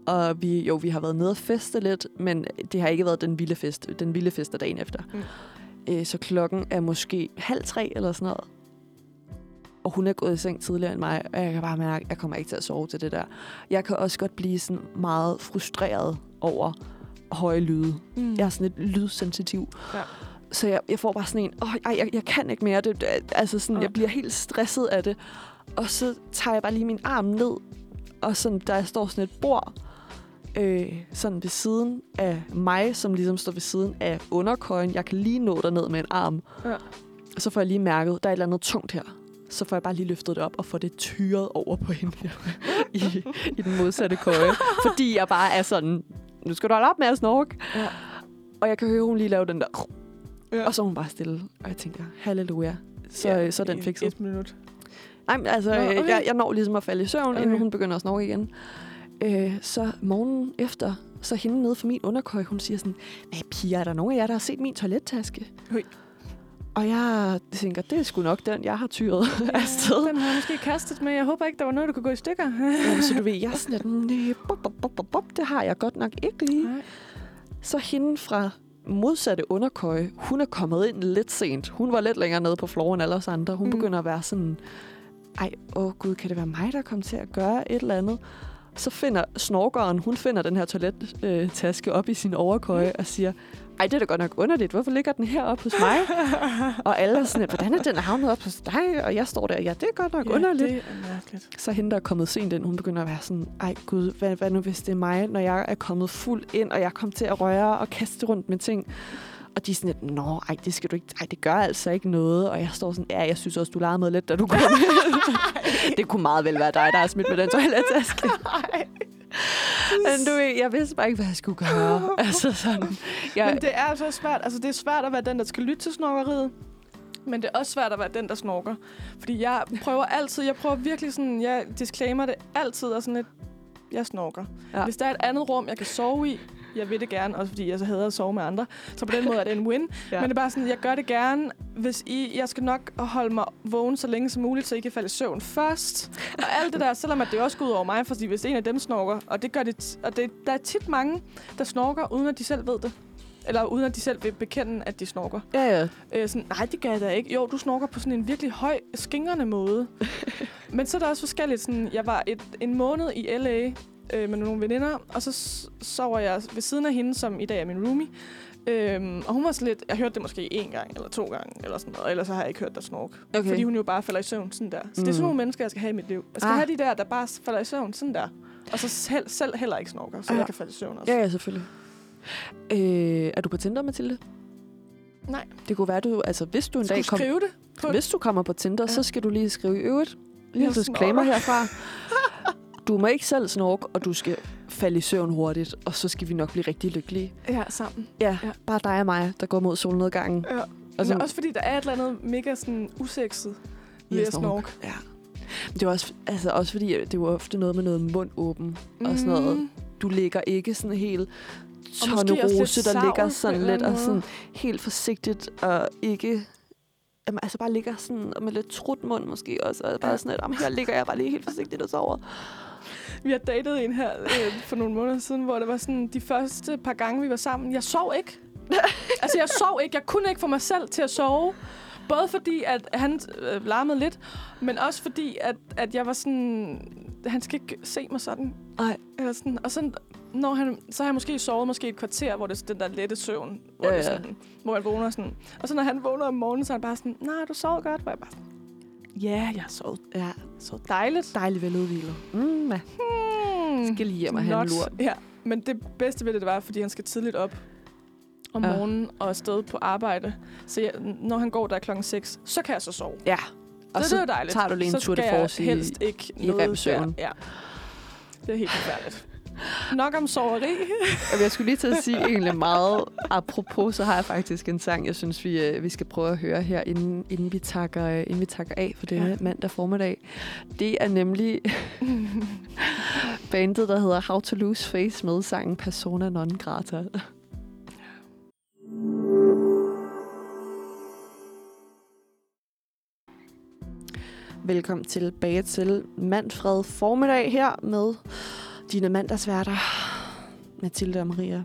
Og vi, jo, vi har været nede og feste lidt, men det har ikke været den vilde fest. Den vilde fest er dagen efter. Mm. Øh, så klokken er måske halv tre eller sådan noget. Og hun er gået i seng tidligere end mig, og jeg kan bare mærke, at jeg kommer ikke til at sove til det der. Jeg kan også godt blive sådan meget frustreret over høje lyde. Mm. Jeg er sådan lidt lydsensitiv. Ja. Så jeg, jeg får bare sådan en, åh, ej, jeg, jeg kan ikke mere. Det, altså sådan, Ja. jeg bliver helt stresset af det. Og så tager jeg bare lige min arm ned, og sådan, der står sådan et bord, øh, sådan ved siden af mig, som ligesom står ved siden af underkøjen. Jeg kan lige nå derned med en arm. Ja. Og så får jeg lige mærket, der er et eller andet tungt her. Så får jeg bare lige løftet det op og får det tyret over på hende i, i den modsatte køje. Fordi jeg bare er sådan, nu skal du holde op med at snorke. Ja. Og jeg kan høre, hun lige lave den der. Ja. Og så hun bare stille. Og jeg tænker, halleluja. Så, Ja, så er den fikset. Et minut. Nej, men altså, Nå, okay. jeg, jeg når ligesom at falde i søvn, okay. inden hun begynder at snorke igen. Øh, så morgenen efter, så hende nede for min underkøj, hun siger sådan, hvad piger, er der nogen af jer, der har set min toilettaske? Hui. Og jeg tænker, det er sgu nok den, jeg har tyret afsted. Den har jeg måske kastet med. Jeg håber ikke, der var noget, der kunne gå i stykker. Jamen, så du ved, jeg er sådan lidt, "Næh, bop, bop, bop, det har jeg godt nok ikke lige. Nej. Så hende fra modsatte underkøje, hun er kommet ind lidt sent. Hun var lidt længere nede på floor end alle os andre. Hun Mm. mm. begynder at være sådan, ej, åh gud, kan det være mig, der kommer til at gøre et eller andet? Så finder snorkeren, hun finder den her toilettaske op i sin overkøje og siger, ej, det er da godt nok underligt. Hvorfor ligger den heroppe hos mig? og alle er sådan, hvordan er den havnet op hos dig? Og jeg står der, ja, det er godt nok Ja, underligt. det er mærkeligt. Så hende, der er kommet sent ind, hun begynder at være sådan, ej gud, hvad, hvad nu hvis det er mig, når jeg er kommet fuld ind, og jeg kommer til at røre og kaste rundt med ting. Og de er sådan lidt, nå, ej, det skal du ikke, ej, det gør altså ikke noget. Og jeg står sådan, ja, jeg synes også, du legede med lidt, da du kom. det kunne meget vel være dig, der er smidt med den toilettaske. Men du jeg vidste bare ikke, hvad jeg skulle gøre. altså sådan, jeg, Men det er så svært. Altså, det er svært at være den, der skal lytte til snorkeriet. Men det er også svært at være den, der snorker. Fordi jeg prøver altid, jeg prøver virkelig sådan, jeg disclaimer det altid, og sådan lidt, jeg snorker. Ja. Hvis der er et andet rum, jeg kan sove i, jeg vil det gerne, også fordi jeg så hader at sove med andre. Så på den måde er det en win. ja. Men det er bare sådan, jeg gør det gerne, hvis I, jeg skal nok holde mig vågen så længe som muligt, så I kan falde i søvn først. Og alt det der, selvom at det også går ud over mig, fordi hvis en af dem snorker, og det gør det, og det, der er tit mange, der snorker, uden at de selv ved det. Eller uden at de selv vil bekende, at de snorker. ja, ja. Øh, sådan, nej, det gør jeg da ikke. Jo, du snorker på sådan en virkelig høj, skingrende måde. Men så er der også forskelligt. Sådan, jeg var et, en måned i L.A. Øh, med nogle veninder, og så sover jeg ved siden af hende, som i dag er min roomie. Øhm, og hun var sådan lidt, jeg hørte det måske en gang eller to gange, eller sådan noget, ellers så har jeg ikke hørt dig snorke. Okay. Fordi hun jo bare falder i søvn sådan der. Så mm. det er sådan Mm. nogle mennesker, jeg skal have i mit liv. Jeg skal Ah. have de der, der bare falder i søvn sådan der. Og så selv, selv heller ikke snorker, så Ja. jeg kan falde i søvn også. Ja, ja, selvfølgelig. Øh, er du på Tinder, Mathilde? Nej. Det kunne være, du... Altså, hvis du en Skal dag kom, det? På Hvis du kommer på Tinder, Ja. så skal du lige skrive i øvrigt. En disclaimer herfra. Du må ikke selv snorke, og du skal falde i søvn hurtigt, og så skal vi nok blive rigtig lykkelige. Ja, sammen. Ja, Ja. bare dig og mig, der går mod solnedgangen. Ja. Og Altså, så, Men også fordi der er et eller andet mega sådan usekset ved at snorke. Ja. Det var også, altså også fordi, det jo ofte noget med noget mund åben og sådan noget. Mm. Du ligger ikke sådan helt lidt tonnerose, der ligger sådan lidt og sådan helt forsigtigt og ikke... Jamen, altså bare ligger sådan med lidt trut mund måske også, og bare sådan lidt, "Jamen, her ligger jeg bare lige helt forsigtigt og sover. Vi har datet en her øh, for nogle måneder siden, hvor det var sådan, de første par gange, vi var sammen, jeg sov ikke. altså, jeg sov ikke. Jeg kunne ikke få mig selv til at sove. Både fordi, at han øh, larmede lidt, men også fordi, at, at jeg var sådan... Han skal ikke se mig sådan. Nej. Eller sådan. Og sådan, når han, så har jeg måske sovet måske et kvarter, hvor det er den der lette søvn, hvor, Ja, det ja. sådan, hvor jeg vågner sådan. Og så når han vågner om morgenen, så er han bare sådan, nej, du sov godt. Hvor jeg bare sådan, ja, jeg sovet, Ja, sovet dejligt. dejligt veludvilet. Mm, ja. Hmm. Skal lige hjem og have en lur. Ja, men det bedste ved det, det var, fordi han skal tidligt op om Ja. morgenen og afsted på arbejde. Så jeg, når han går der klokken 6, så kan jeg så sove. Ja. Og så, det er dejligt. tager du lige en så tour de force i- helst ikke i noget rem-søvn. Ja. Det er helt forfærdeligt. Nok om soveri. Jeg skulle lige til at sige egentlig meget apropos, så har jeg faktisk en sang, jeg synes, vi, øh, vi skal prøve at høre her, inden, inden, vi, takker, øh, inden vi takker af for denne ja. mandag formiddag. Det er nemlig bandet, der hedder How to Lose Face med sangen Persona Non Grata. Velkommen tilbage til Manfred formiddag her med dine mandagsværter, Mathilde og Maria.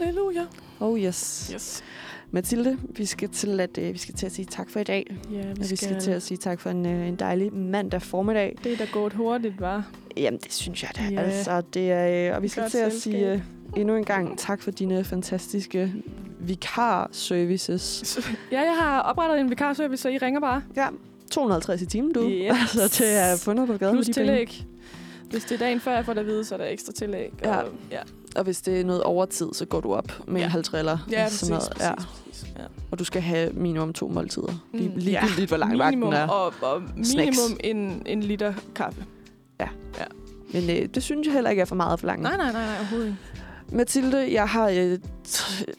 Halleluja. Oh yes. Yes. Mathilde, vi skal til at, øh, vi skal til at sige tak for i dag. Ja, Vi skal, vi skal til at sige tak for en, øh, en dejlig mandag formiddag. Det er da gået hurtigt, var. Jamen, det synes jeg da. Ja. Altså, det er, øh, og vi skal Godt til at selskab. sige øh, endnu en gang tak for dine fantastiske vikar-services. Ja, jeg har oprettet en vikarservice, så I ringer bare. Ja, 250 i timen, du. Yes. Altså, det er fundet på gaden. Plus de penge. Hvis det er dagen før, jeg får det at vide, så er der ekstra tillæg. Ja. Og, ja. Og hvis det er noget overtid, så går du op med Ja. en halv triller. Ja, Sådan præcis, noget. præcis, Ja. præcis. Ja. Og du skal have minimum to måltider. Lige, Mm, ligegyldigt, hvor lang minimum, vagten er. Og, og minimum en, en liter kaffe. Men øh, det synes jeg heller ikke er for meget for langt. Nej, nej, nej, nej, overhovedet ikke. Mathilde, jeg har øh,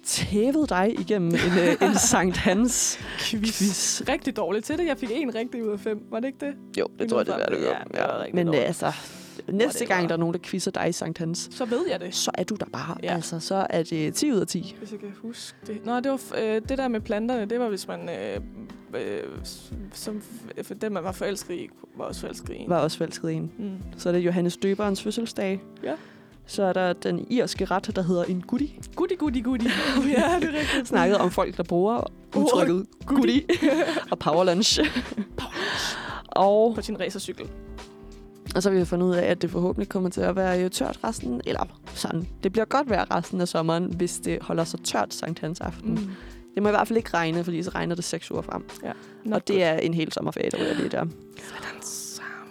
tævet dig igennem en, øh, en Sankt Hans Quiz. quiz. Rigtig dårligt til det. Jeg fik en rigtig ud af fem. Var det ikke det? Jo, det tror jeg, det er, det Ja, var rigtig Men øh, dårligt. altså, næste gang, der er nogen, der quizzer dig i Sankt Hans, Så ved jeg det, så er du der bare. Ja. Altså, så er det 10 ud af 10. hvis jeg kan huske det. Nå, det var øh, det der med planterne. Det var, hvis man... Øh, øh, som f- for den, man var forelsket i, var også forelsket i en. Var også forelsket i en. Mm. Så er det Johannes Døberens fødselsdag. Ja. Så er der den irske ret, der hedder en goodie. Goody, goody, goody. ja, det er rigtigt. Snakket om folk, der bruger udtrykket goodie og power lunch. og, På sin racercykel. Og så har vi fundet ud af, at det forhåbentlig kommer til at være tørt resten, eller sådan. Det bliver godt vejr resten af sommeren, hvis det holder sig tørt Sankt Hans aften. Mm. Det må i hvert fald ikke regne, fordi så regner det seks uger frem. Not og det er en hel sommerferie, der ryger lige der.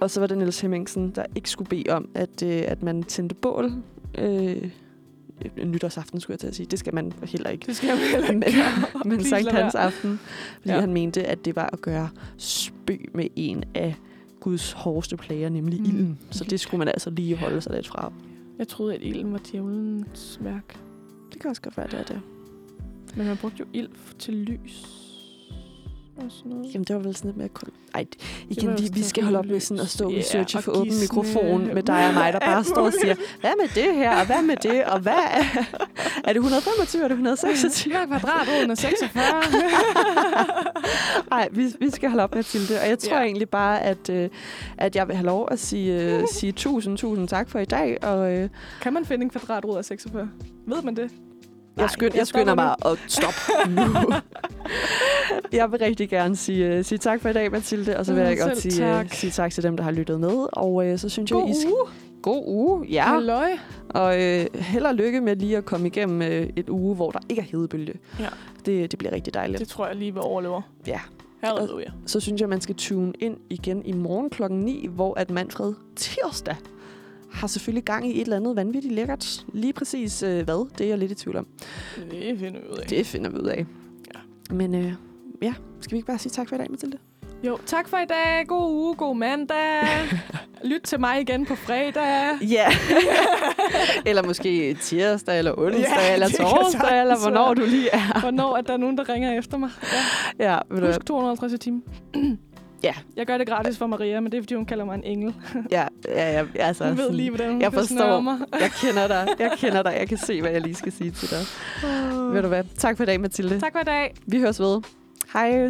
Og så var det Niels Hemmingsen, der ikke skulle bede om, at, øh, at man tændte bål. Øh, nytårsaften, skulle jeg til at sige. Det skal man heller ikke. Det skal jeg heller Men, ikke men Please Sankt. Hans aften, fordi Ja. ja. han mente, at det var at gøre spøg med en af Guds hårdeste plager, nemlig Mm. ilden. Så det skulle man altså lige holde sig lidt fra. Jeg troede, at ilden var djævelens værk. Det kan også godt være, det er det. Men man brugte jo ild til lys. Og sådan noget. Jamen, det var vel sådan lidt mere... Kul- Ej, igen, vi, vi skal holde op med sådan at stå og researche og for åben mikrofon med dig og mig, der bare står og siger, hvad med det her, og hvad med det, og hvad er, er det 125, er det 126? Hver kvadratroden er 46. Nej, vi, vi skal holde op med til det, og jeg tror Ja. egentlig bare, at, øh, at jeg vil have lov at sige, øh, sige tusind, tusind tak for i dag, og øh, kan man finde en kvadratrod af 46? Ved man det? Nej, jeg, skynd, jeg jeg skynder mig at stoppe nu. jeg vil rigtig gerne sige, øh, sige tak for i dag, Mathilde, og så vil jeg godt sige, øh, tak. sige tak til dem, der har lyttet med, og øh, så synes God jeg, I skal... uge. God uge, ja. Halløj. Og øh, held og lykke med lige at komme igennem øh, et uge, hvor der ikke er hedebølge. Ja. Det, det bliver rigtig dejligt. Det tror jeg lige vil overleve. Ja. Halleluja. Så synes jeg, man skal tune ind igen i morgen klokken 9, hvor at Manfred tirsdag har selvfølgelig gang i et eller andet vanvittigt lækkert. Lige præcis øh, hvad, det er jeg lidt i tvivl om. Det finder vi ud af. Det finder vi ud af. Ja. Men øh, ja, skal vi ikke bare sige tak for i dag, Mathilde? Jo, tak for i dag. God uge, god mandag. Lyt til mig igen på fredag. Ja. eller måske tirsdag, eller onsdag, Ja, eller torsdag, eller hvornår du lige er. Hvornår er der nogen, der ringer efter mig? Ja. Ja, ved? Husk 250 i timen. Ja. Jeg gør det gratis for Maria, men det er, fordi hun kalder mig en engel. Ja, ja, ja altså, Hun ved sådan- lige, hvordan hun jeg forstår. mig. Jeg kender dig. Jeg kender dig. Jeg kan se, hvad jeg lige skal sige til dig. Ved du hvad? Tak for i dag, Mathilde. Tak for i dag. Vi høres ved. Hej.